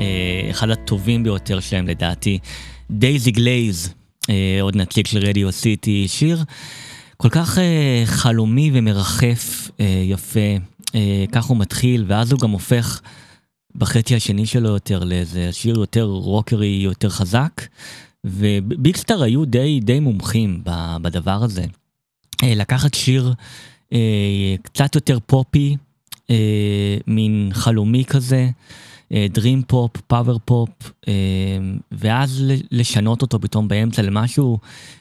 אה, אחד הטובים ביותר שלהם לדעתי. Daisy Glaze, אה, עוד נציג של רדיו סיטי, שיר כל כך אה, חלומי ומרחף, יפה. כך הוא מתחיל, ואז הוא גם הופך בחצי השני שלו יותר לאיזה שיר יותר רוקרי, יותר חזק. וביג סטאר היו די, די מומחים בדבר הזה. לקחת שיר קצת יותר פופי, אה, מין חלומי כזה, dream pop, power pop, ואז ל- לשנות אותו פתאום באמצע למשהו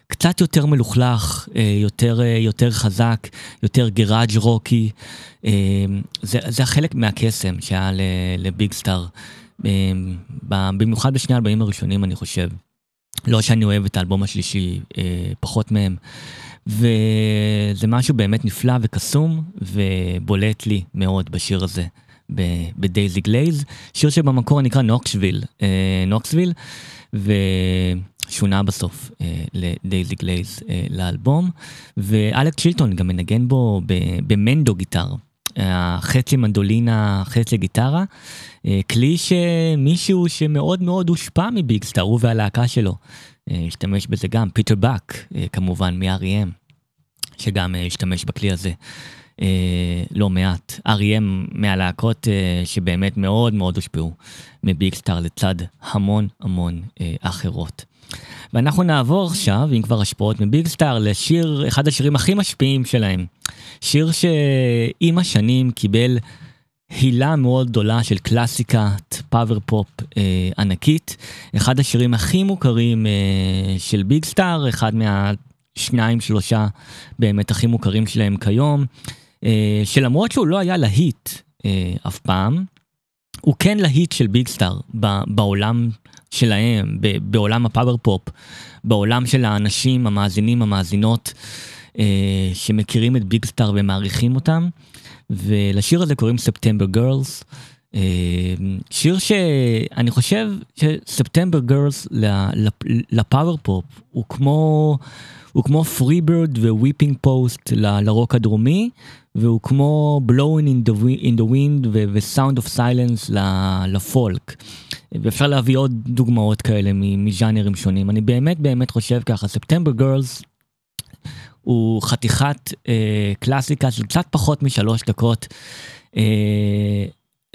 קצת יותר מלוכלך, אה, יותר, אה, יותר חזק, יותר גראג' רוקי. אה, זה, זה החלק מהקסם שהיה לביג סטאר, אה, במיוחד בשני האלבומים הראשונים אני חושב. לא שאני אוהב את האלבום השלישי אה, פחות מהם. וזה משהו באמת נפלא וקסום ובולט לי מאוד בשיר הזה, ב Daisy Glaze, שיר שבמקור נקרא נוקסוויל, אה, נוקסוויל, ושונה בסוף אה, ל Daisy Glaze אה, לאלבום, ואלכס צ'ילטון גם מנגן בו ב mando guitar. חצי מנדולינה, חצי גיטרה, אה, כלי שמישהו שמאוד מאוד הושפע מביג סטאר, הוא והלהקה שלו. אה, השתמש בזה גם, פיטר באק, אה, כמובן, מ-R.E.M, שגם השתמש בכלי הזה לא מעט. R.E.M מהלהקות שבאמת מאוד מאוד הושפעו מביג סטאר לצד המון המון אחרות. ואנחנו נעבור עכשיו, אם כבר השפעות מביג סטאר, לשיר, אחד השירים הכי משפיעים שלהם. שיר שעם השנים קיבל הילה מאוד גדולה של קלאסיקת power pop אה, ענקית. אחד השירים הכי מוכרים אה, של ביג סטאר, אחד מהשניים שלושה באמת הכי מוכרים שלהם כיום, אה, שלמרות שהוא לא היה להיט אה, אף פעם, הוא כן להיט של ביג סטאר בעולם שלהם, בעולם ה power pop, בעולם של האנשים, המאזינים, המאזינות, אה, שמכירים את ביג סטאר ומעריכים אותם. ולשיר הזה קוראים September Gurls. שיר שאני חושב ש September Gurls ל power pop הוא כמו הוא כמו Free Bird ו Whipping Post לרוק הדרומי והוא כמו blowing in the wind ו-sound of silence לפולק. ואפשר להביא עוד דוגמאות כאלה מז'אנרים שונים אני באמת באמת חושב ככה ספטמבר גרלס הוא חתיכת אה, קלאסיקה של קצת פחות משלוש דקות. אה,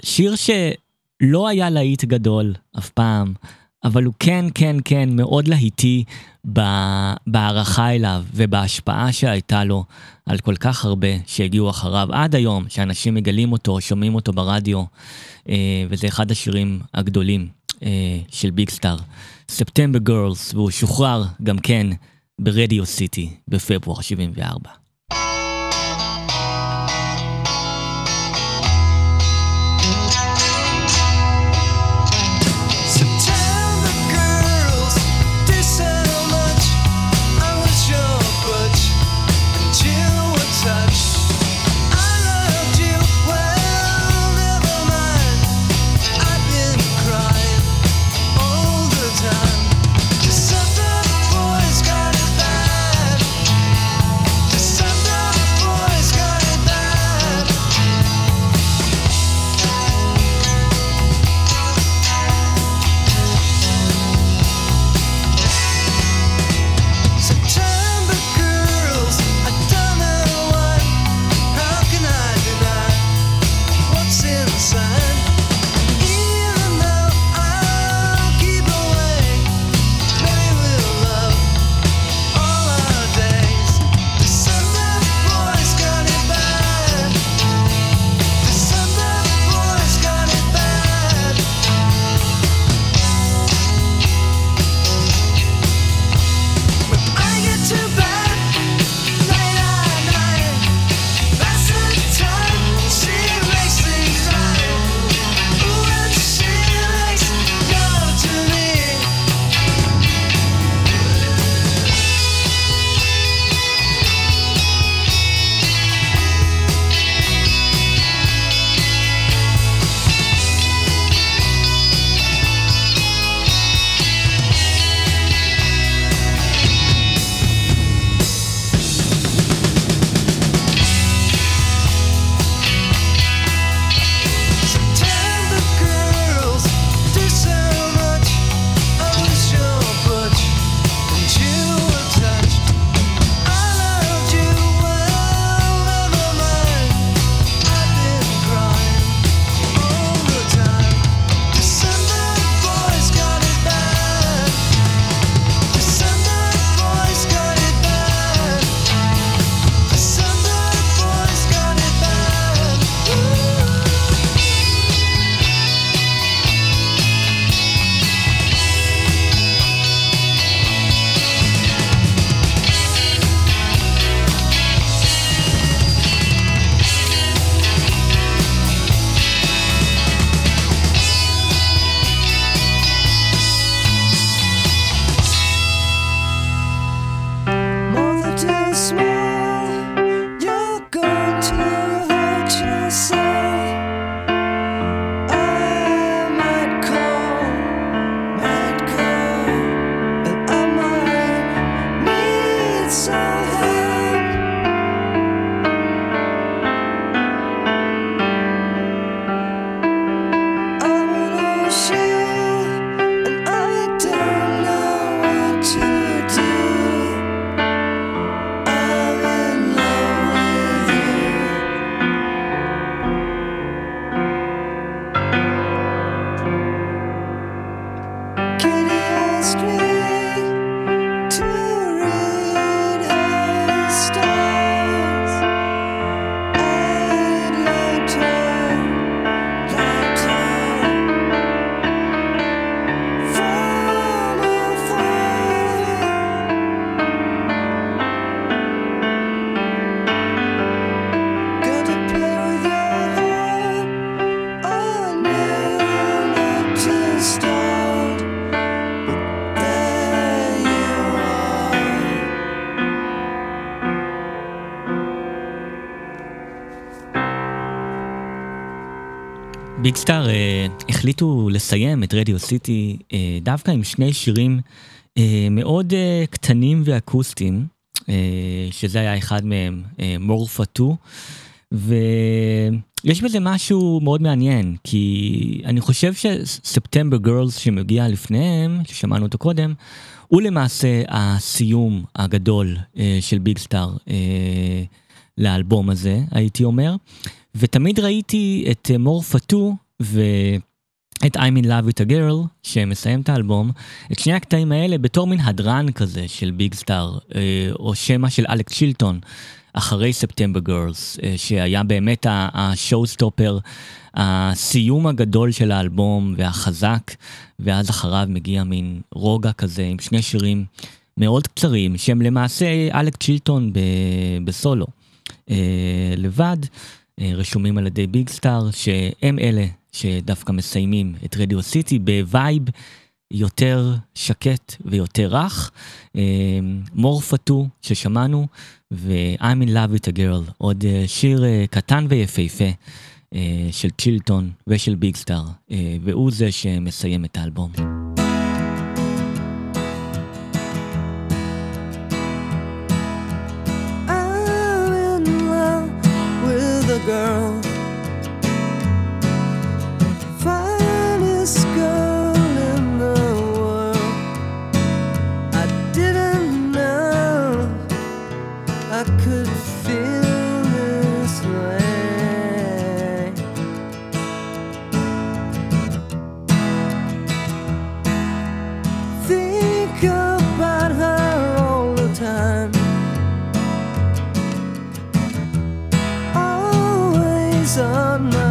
שיר שלא היה להיט גדול אף פעם, אבל הוא כן, כן, כן, מאוד להיטי בהערכה אליו ובהשפעה שהייתה לו על כל כך הרבה שהגיעו אחריו עד היום, שאנשים מגלים אותו, שומעים אותו ברדיו, אה, וזה אחד השירים הגדולים אה, של ביג סטאר. ספטמבר גרלס, והוא שוחרר גם כן ברדיו סיטי בפברואר 74. החליטו לסיים את רדיו סיטי אה, דווקא עם שני שירים אה, מאוד אה, קטנים ואקוסטיים, אה, שזה היה אחד מהם, אה, מורפה 2, ויש בזה משהו מאוד מעניין, כי אני חושב שספטמבר גרלס שמגיע לפניהם, ששמענו אותו קודם, הוא למעשה הסיום הגדול אה, של ביג סטאר אה, לאלבום הזה, הייתי אומר. ותמיד ראיתי את Morpha Too ואת I'm in love with a girl שמסיים את האלבום, את שני הקטעים האלה בתור מין הדרן כזה של ביג סטאר, אה, או שמע של אלכס צ'ילטון, אחרי September Gurls, אה, שהיה באמת ה show stopper, הסיום הגדול של האלבום והחזק, ואז אחריו מגיע מין רוגע כזה עם שני שירים מאוד קצרים, שהם למעשה אלכס צ'ילטון בסולו. אה, לבד, רשומים על ידי ביג סטאר, שהם אלה שדווקא מסיימים את רדיו סיטי ב vibe יותר שקט ויותר רך. Morpha Too ששמענו, ו-I'm in love with a girl, עוד אה, שיר אה, קטן ויפהפה אה, של צ'ילטון ושל ביג סטאר, אה, והוא זה שמסיים את האלבום. summer.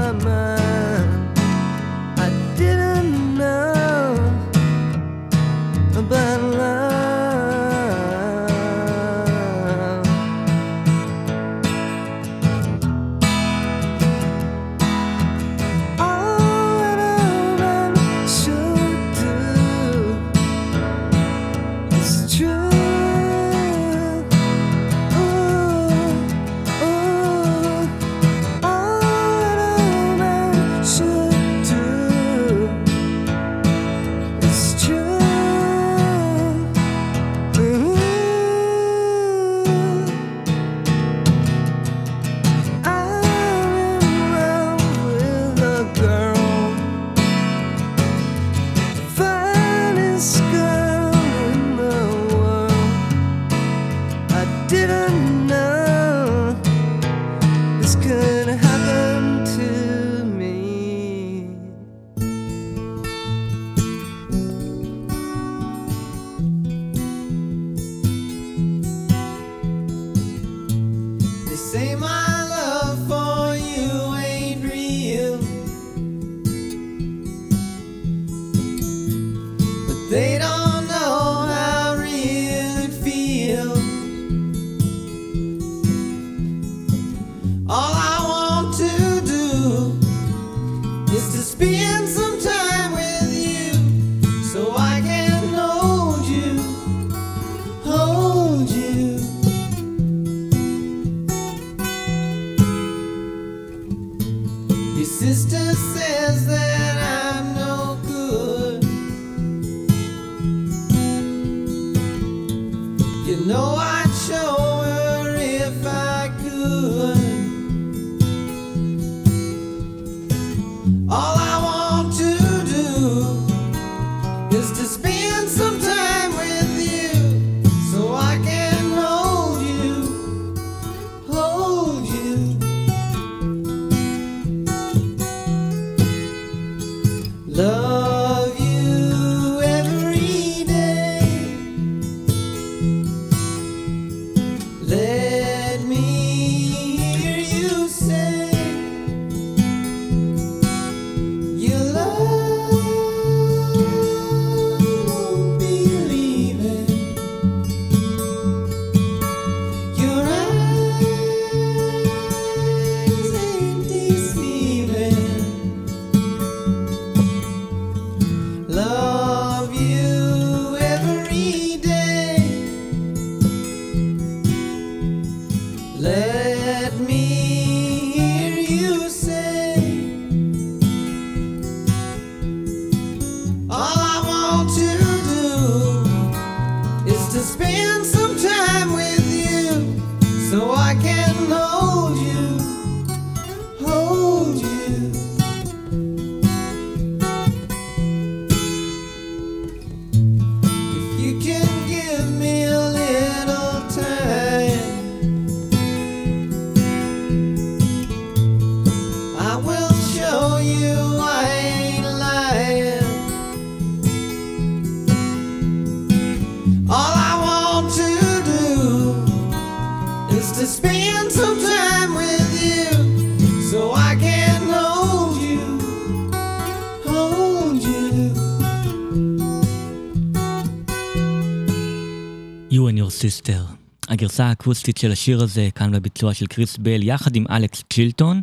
Sister. הגרסה האקוסטית של השיר הזה כאן בביצוע של קריס בל יחד עם אלכס צ'ילטון.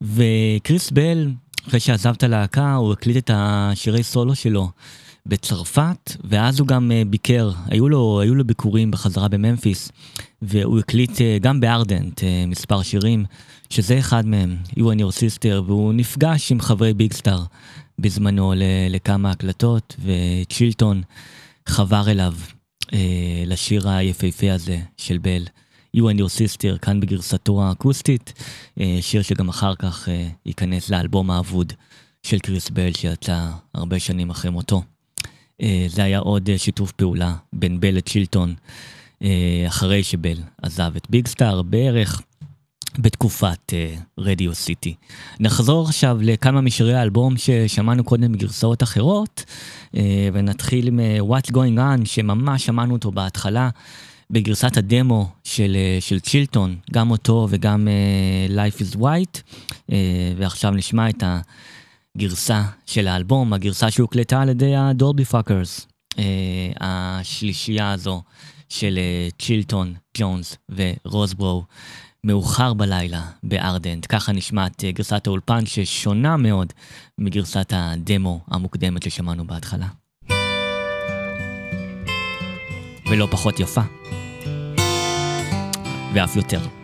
וקריס בל, אחרי שעזב את הלהקה, הוא הקליט את השירי סולו שלו בצרפת, ואז הוא גם אה, ביקר, היו לו, היו לו ביקורים בחזרה בממפיס, והוא הקליט אה, גם בארדנט אה, מספר שירים, שזה אחד מהם, You and Your Sister, והוא נפגש עם חברי ביג סטאר בזמנו לכמה הקלטות, וצ'ילטון חבר אליו אה, לשיר היפהפה הזה של בל, You and Your Sister, כאן בגרסתו האקוסטית, אה, שיר שגם אחר כך אה, ייכנס לאלבום האבוד של קריס בל שיצא הרבה שנים אחרי מותו. אה, זה היה עוד אה, שיתוף פעולה בין בל לצ'ילטון, אה, אחרי שבל עזב את ביג סטאר בערך בתקופת רדיו uh, סיטי. נחזור עכשיו לכמה משירי האלבום ששמענו קודם בגרסאות אחרות, אה, ונתחיל עם אה, What's Going On, שממש שמענו אותו בהתחלה, בגרסת הדמו של, אה, של צ'ילטון, גם אותו וגם אה, Life is White, אה, ועכשיו נשמע את הגרסה של האלבום, הגרסה שהוקלטה על ידי ה Dolby Fuckers, אה, השלישייה הזו של uh, צ'ילטון, ג'ונס ורוזברו. מאוחר בלילה בארדנט, ככה נשמעת אה, גרסת האולפן ששונה מאוד מגרסת הדמו המוקדמת ששמענו בהתחלה. ולא פחות יפה. ואף יותר.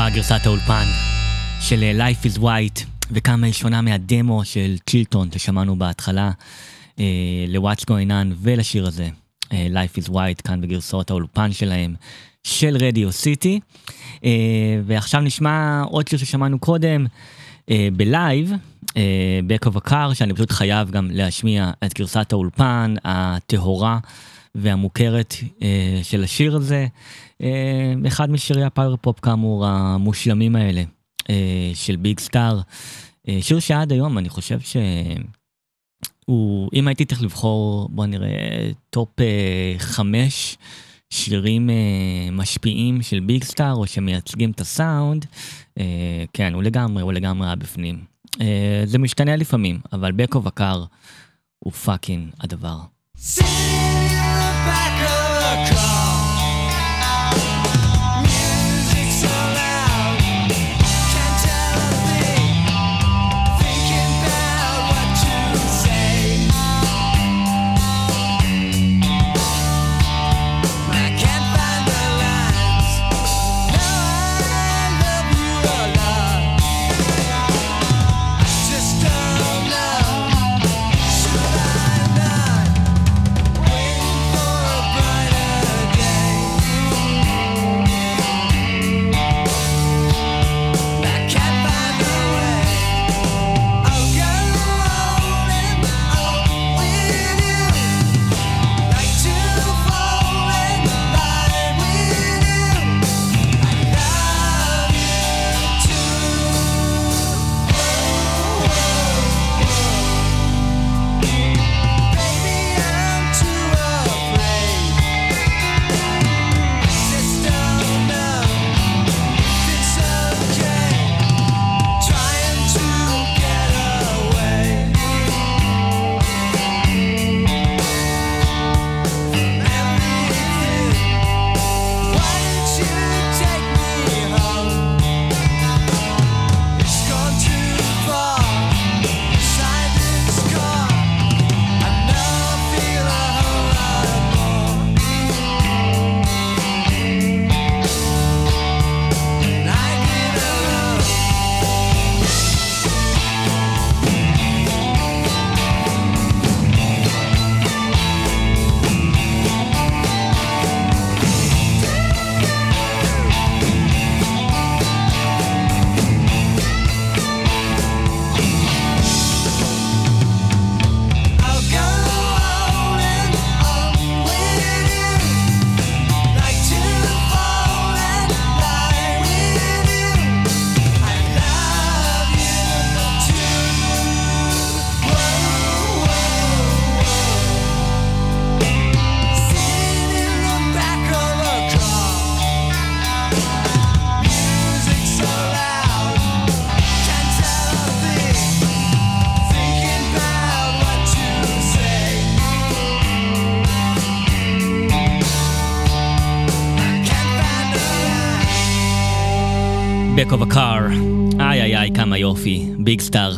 יפה גרסת האולפן של אה, Life is White, וכמה היא שונה מהדמו של צ'ילטון ששמענו בהתחלה אה, ל-What's Going On ולשיר הזה, אה, Life is White, כאן בגרסאות האולפן שלהם, של רדיו סיטי. אה, ועכשיו נשמע עוד שיר ששמענו קודם אה, בלייב, אה, Back of a Car, שאני פשוט חייב גם להשמיע את גרסת האולפן הטהורה והמוכרת אה, של השיר הזה. אה, אחד משירי ה power pop כאמור המושלמים האלה אה, של ביג סטאר. אה, שיר שעד היום אני חושב שהוא, אם הייתי צריך לבחור בוא נראה top אה, חמש שירים אה, משפיעים של ביג סטאר או שמייצגים את הסאונד, אה, כן הוא לגמרי, הוא לגמרי היה בפנים. אה, זה משתנה לפעמים, אבל בקו הקר הוא פאקינג הדבר. Sitting in the back of of a car, איי איי איי כמה יופי, ביג סטאר,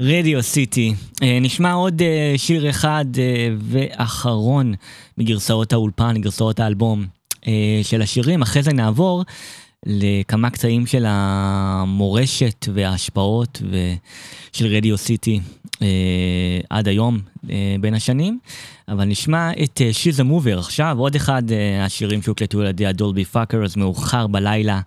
רדיו סיטי. אה, נשמע עוד אה, שיר אחד אה, ואחרון מגרסאות האולפן, גרסאות האלבום של השירים, אחרי זה נעבור לכמה קטעים של המורשת וההשפעות. של רדיו סיטי עד היום בין השנים, אבל נשמע את She's a Mover. עכשיו, עוד אחד השירים שהוקלטו על ידי ה Dolby Fuckers מאוחר בלילה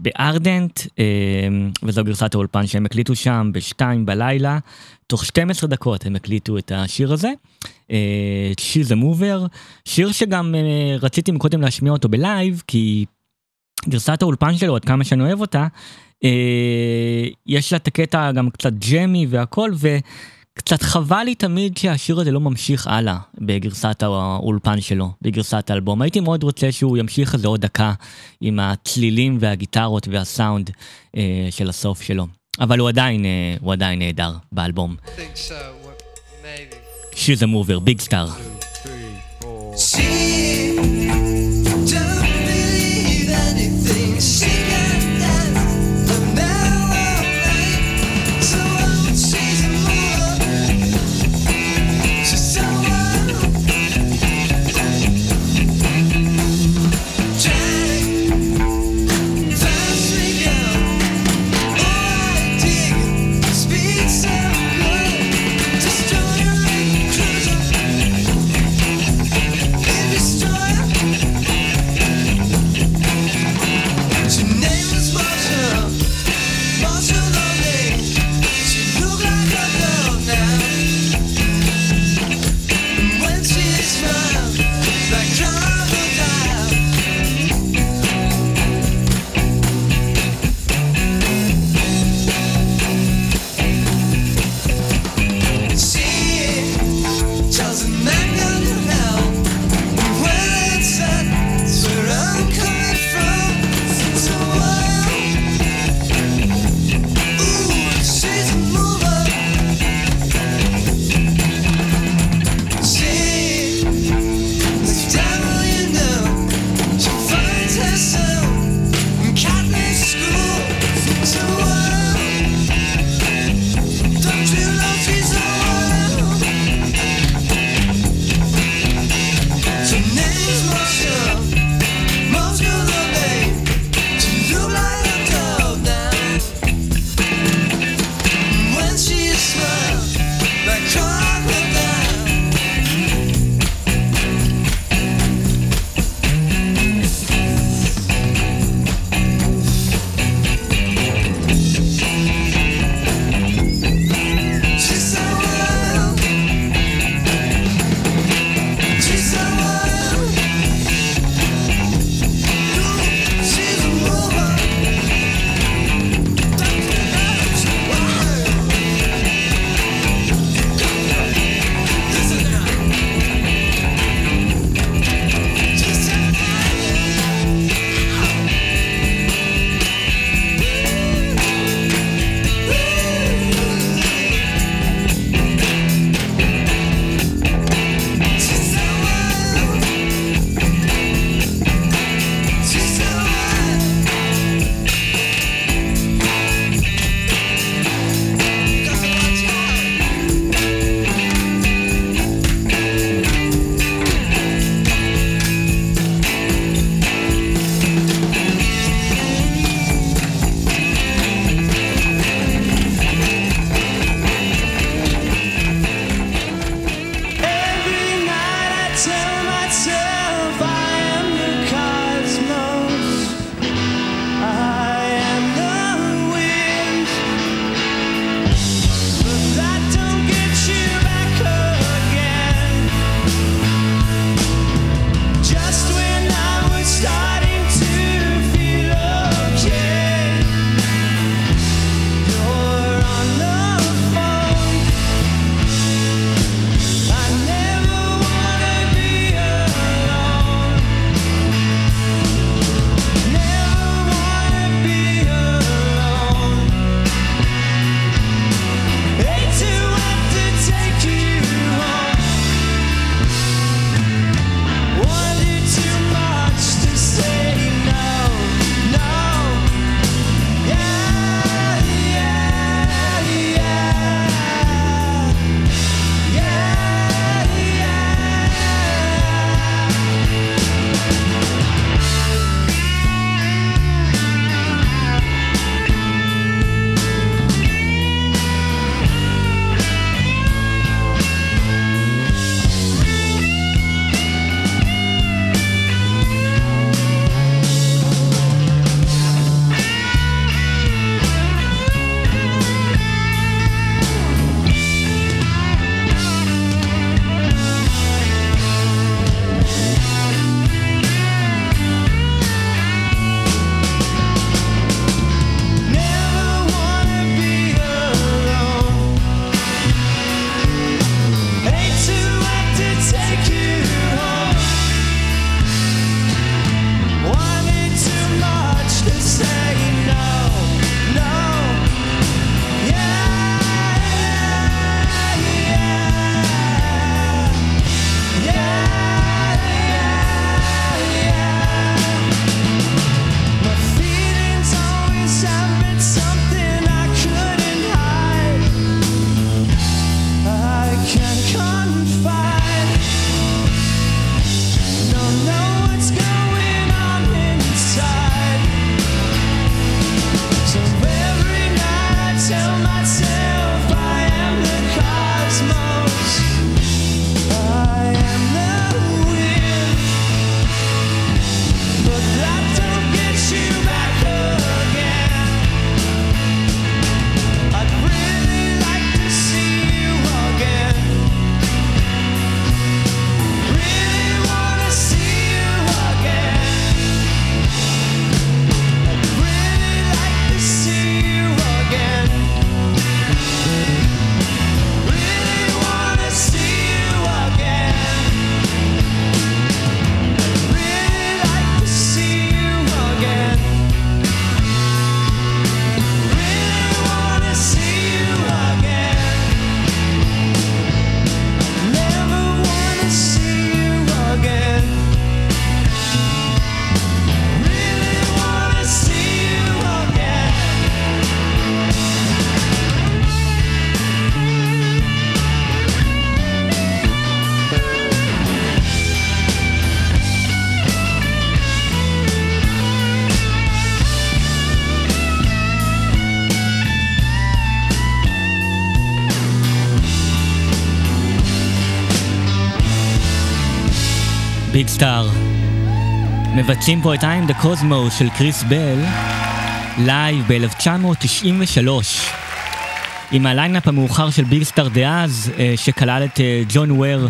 ב Ardent, אה, וזו גרסת האולפן שהם הקליטו שם בשתיים בלילה, תוך 12 דקות הם הקליטו את השיר הזה, אה, She's a Mover, שיר שגם אה, רציתי מקודם להשמיע אותו בלייב, כי גרסת האולפן שלו, עד כמה שאני אוהב אותה, אה, יש לה את הקטע גם קצת jammy והכל, וקצת חבל לי תמיד שהשיר הזה לא ממשיך הלאה בגרסת האולפן שלו, בגרסת האלבום. הייתי מאוד רוצה שהוא ימשיך איזה עוד דקה עם הצלילים והגיטרות והסאונד אה, של הסוף שלו. אבל הוא עדיין, אה, הוא עדיין נהדר באלבום. so. She's a mover, ביג סטאר. She don't מבצעים פה את I Am the Cosmos של קריס בל, לייב ב-1993. עם הליינאפ המאוחר של ביג סטאר דאז, אה, שכלל את אה, ג'ון אוור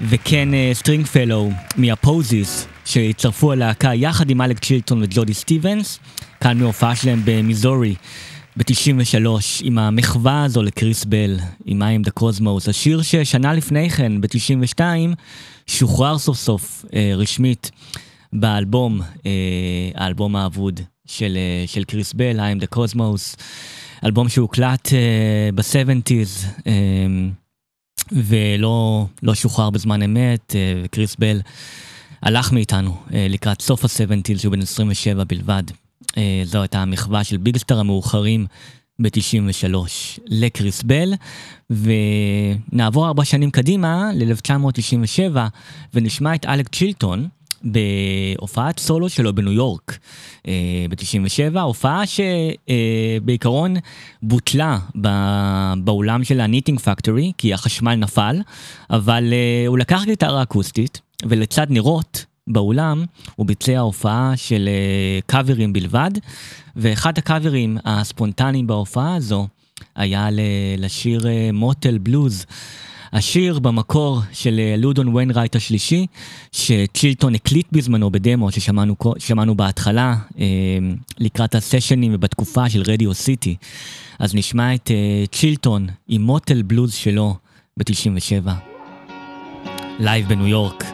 וקן אה, סטרינגפלואו מהפוזיס, שהצטרפו הלהקה יחד עם אלכס צ'ילטון וג'ודי סטיבנס, כאן מהופעה שלהם במיזורי ב-93, עם המחווה הזו לקריס בל, עם I Am the Cosmos, השיר ששנה לפני כן, ב-92, שוחרר סוף סוף רשמית באלבום, אה, האלבום האבוד של, אה, של קריס בל, I'm the Cosmos, אלבום שהוקלט אה, ב-70's אה, ולא לא שוחרר בזמן אמת, וקריס בל הלך מאיתנו לקראת סוף ה-70's, שהוא בן 27 בלבד. זו הייתה המחווה של ביגסטר המאוחרים ב-93 לקריס בל, ונעבור ארבע שנים קדימה ל-1997, ונשמע את אלק צ'ילטון בהופעת סולו שלו בניו יורק אה, ב-97, הופעה שבעיקרון בוטלה באולם של הניטינג פקטורי, כי החשמל נפל, אבל אה, הוא לקח גיטרה אקוסטית, ולצד נרות, באולם הוא ביצע הופעה של אה, קאברים בלבד, ואחד הקאברים הספונטניים בהופעה הזו היה לשיר Motel Blues. השיר במקור של אה, לאודון ויינרייט השלישי, שצ'ילטון הקליט בזמנו בדמו ששמענו בהתחלה אה, לקראת הסשנים ובתקופה של רדיו סיטי. אז נשמע את אה, צ'ילטון עם Motel Blues שלו ב-97. לייב בניו יורק.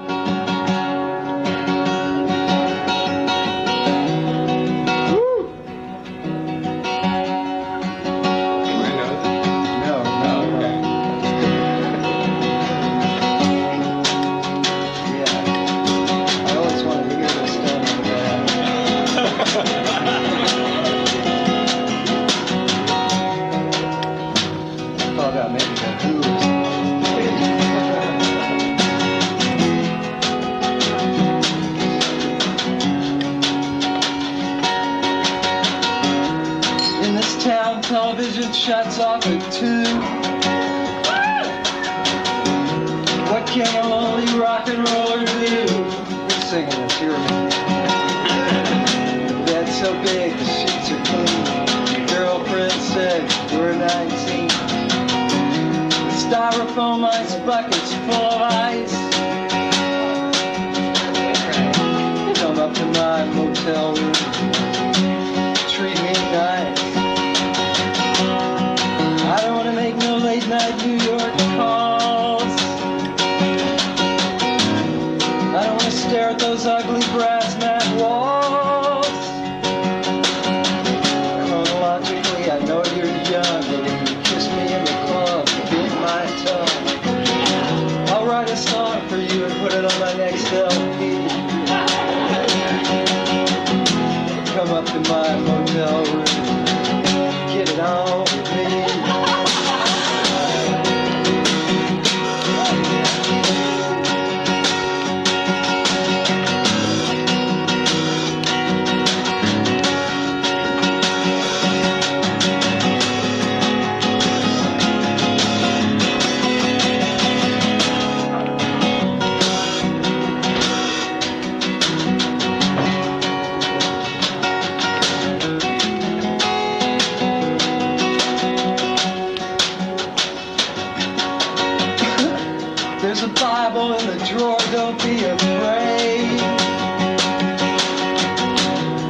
Bible in the drawer, don't be afraid.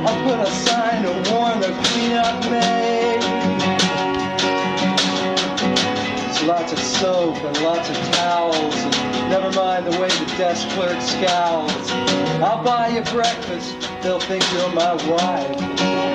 I'll put a sign to warn the cleanup maid. There's lots of soap and lots of towels, and never mind the way the desk clerk scowls. I'll buy you breakfast, they'll think you're my wife.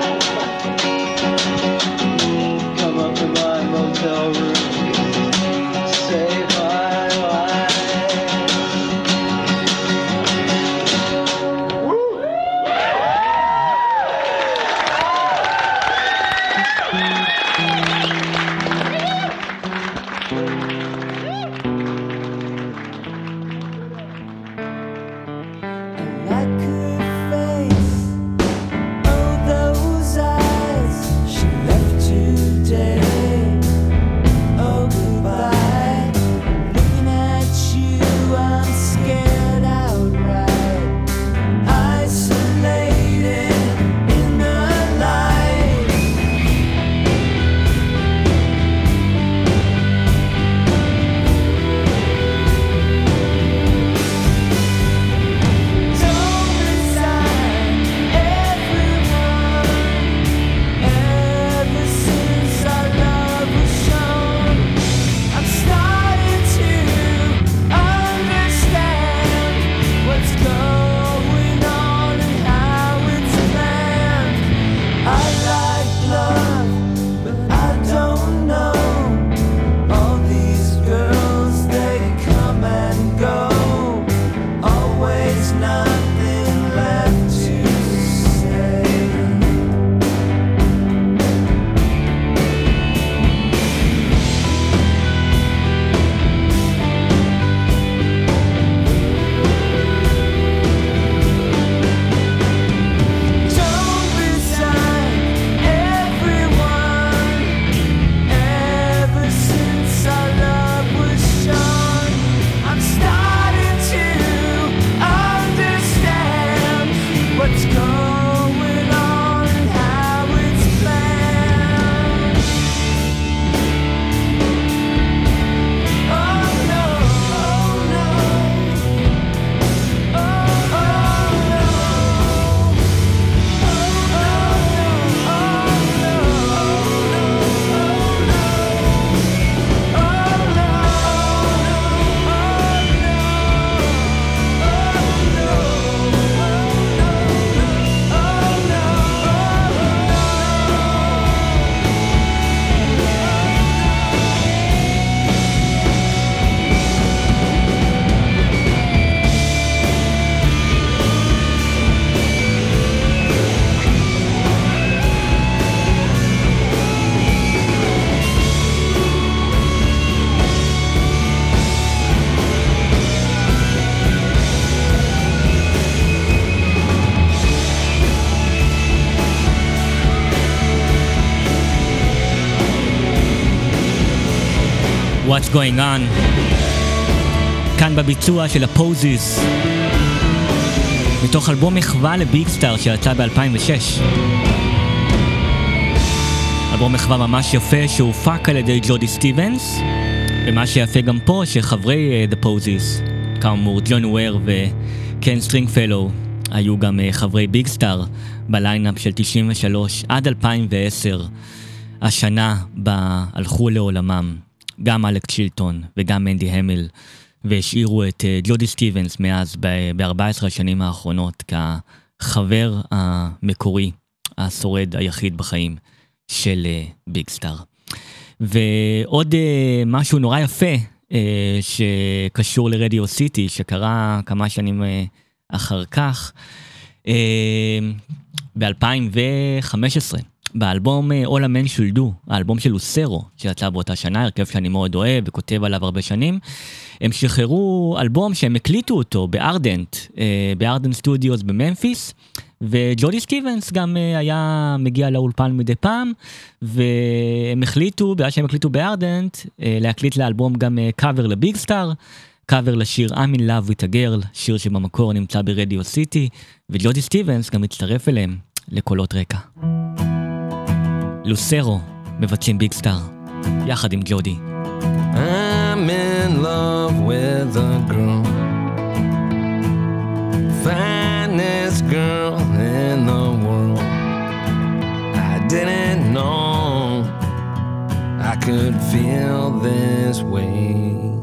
Going On. כאן בביצוע של הפוזיס. מתוך אלבום מחווה לביג סטאר שיצא ב-2006. אלבום מחווה ממש יפה שהופק על ידי ג'ודי סטיבנס, ומה שיפה גם פה שחברי uh, The Posies, כאמור ג'ון אוור וקן סטרינגפלואו, היו גם uh, חברי ביג סטאר בליינאפ של 93 עד 2010, השנה בה הלכו לעולמם גם אלכס צ'ילטון וגם מנדי המל, והשאירו את uh, ג'ודי סטיבנס מאז ב-14 השנים האחרונות כחבר המקורי, השורד היחיד בחיים של uh, ביג סטאר. ועוד uh, משהו נורא יפה שקשור לרדיו סיטי, שקרה כמה שנים אחר כך, uh, ב-2015, באלבום uh, All a Man Should Do, האלבום של לוסרו, שיצא באותה שנה, הרכב שאני מאוד אוהב וכותב עליו הרבה שנים, הם שחררו אלבום שהם הקליטו אותו ב Ardent, uh, ב Ardent Studios בממפיס, וג'ודי סטיבנס גם uh, היה מגיע לאולפן מדי פעם, והם החליטו, בגלל שהם הקליטו ב Ardent, להקליט לאלבום גם קאבר לביג סטאר, קאבר לשיר I'm in love with a girl, שיר שבמקור נמצא ברדיו סיטי, וג'ודי סטיבנס גם הצטרף אליהם לקולות רקע. לוסרו מבצעים ביג סטאר, יחד עם ג'ודי. I'm in love with a girl. Finest girl in the world. I didn't know I could feel this way.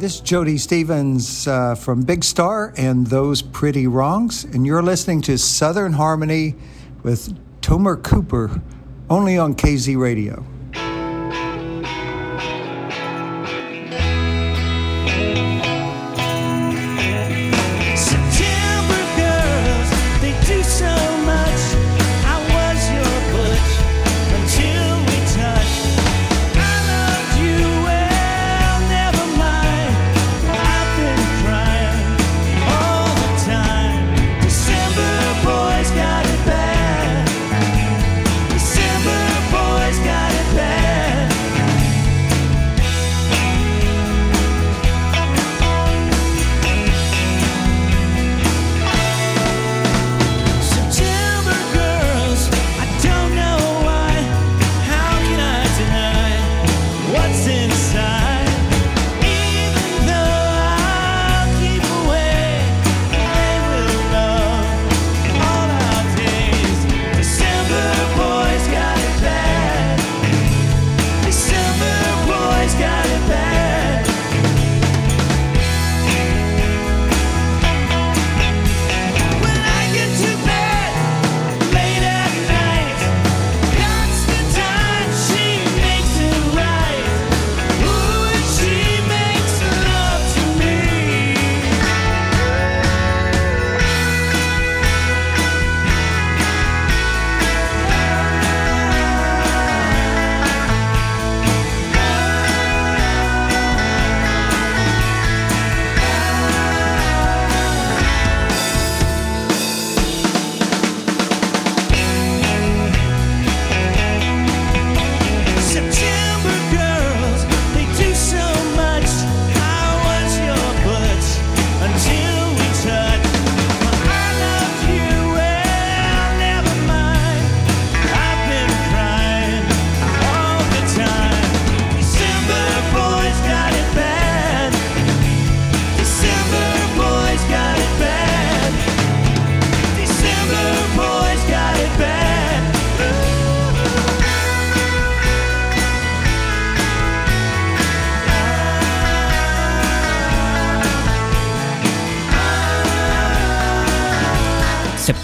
This is Jody Stevens uh, from Big Star and Those Pretty Wrongs, and you're listening to Southern Harmony with Tomer Cooper, only on KZ Radio.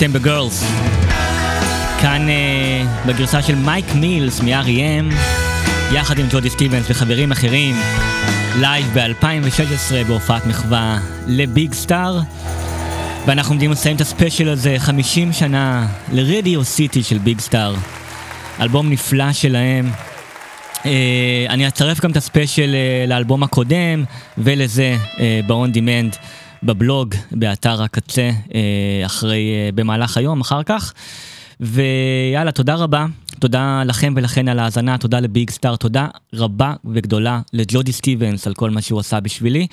September Gurls. כאן uh, בגרסה של מייק מילס מ-R.E.M. יחד עם ג'ודי סטיבנס וחברים אחרים, לייב ב-2016 בהופעת מחווה לביג סטאר. ואנחנו עומדים לסיים את הספיישל הזה 50 שנה לרדיו סיטי של ביג סטאר. אלבום נפלא שלהם. Uh, אני אצרף גם את הספיישל uh, לאלבום הקודם ולזה uh, ב-on demand בבלוג, באתר הקצה, uh, אחרי, uh, במהלך היום, אחר כך. ויאללה, תודה רבה. תודה לכם ולכן על ההאזנה, תודה לביג סטאר, תודה רבה וגדולה לג'ודי סטיבנס על כל מה שהוא עשה בשבילי,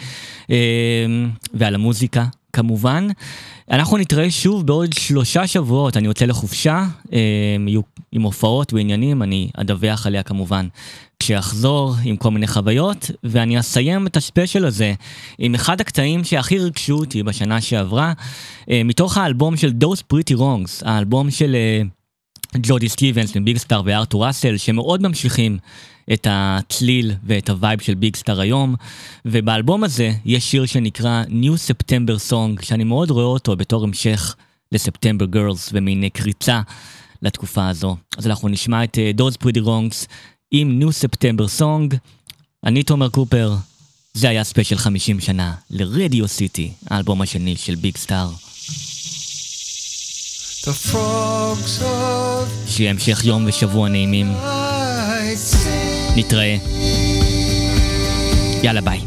ועל המוזיקה כמובן. אנחנו נתראה שוב בעוד שלושה שבועות, אני יוצא לחופשה, יהיו עם הופעות ועניינים, אני אדווח עליה כמובן כשאחזור עם כל מיני חוויות, ואני אסיים את הספיישל הזה עם אחד הקטעים שהכי ריגשו אותי בשנה שעברה, מתוך האלבום של Those Pretty Wrongs, האלבום של ג'ודי סטיבנס מביג סטאר ולותר ראסל, שמאוד ממשיכים את הצליל ואת ה vibe של ביג סטאר היום, ובאלבום הזה יש שיר שנקרא New September Song, שאני מאוד רואה אותו בתור המשך ל September Gurls ומין קריצה לתקופה הזו. אז אנחנו נשמע את Those Pretty Wrongs עם New September Song. אני תומר קופר, זה היה ספיישל 50 שנה לרדיו סיטי, האלבום השני של ביג סטאר. שיהיה המשך יום ושבוע נעימים. נתראה. יאללה ביי.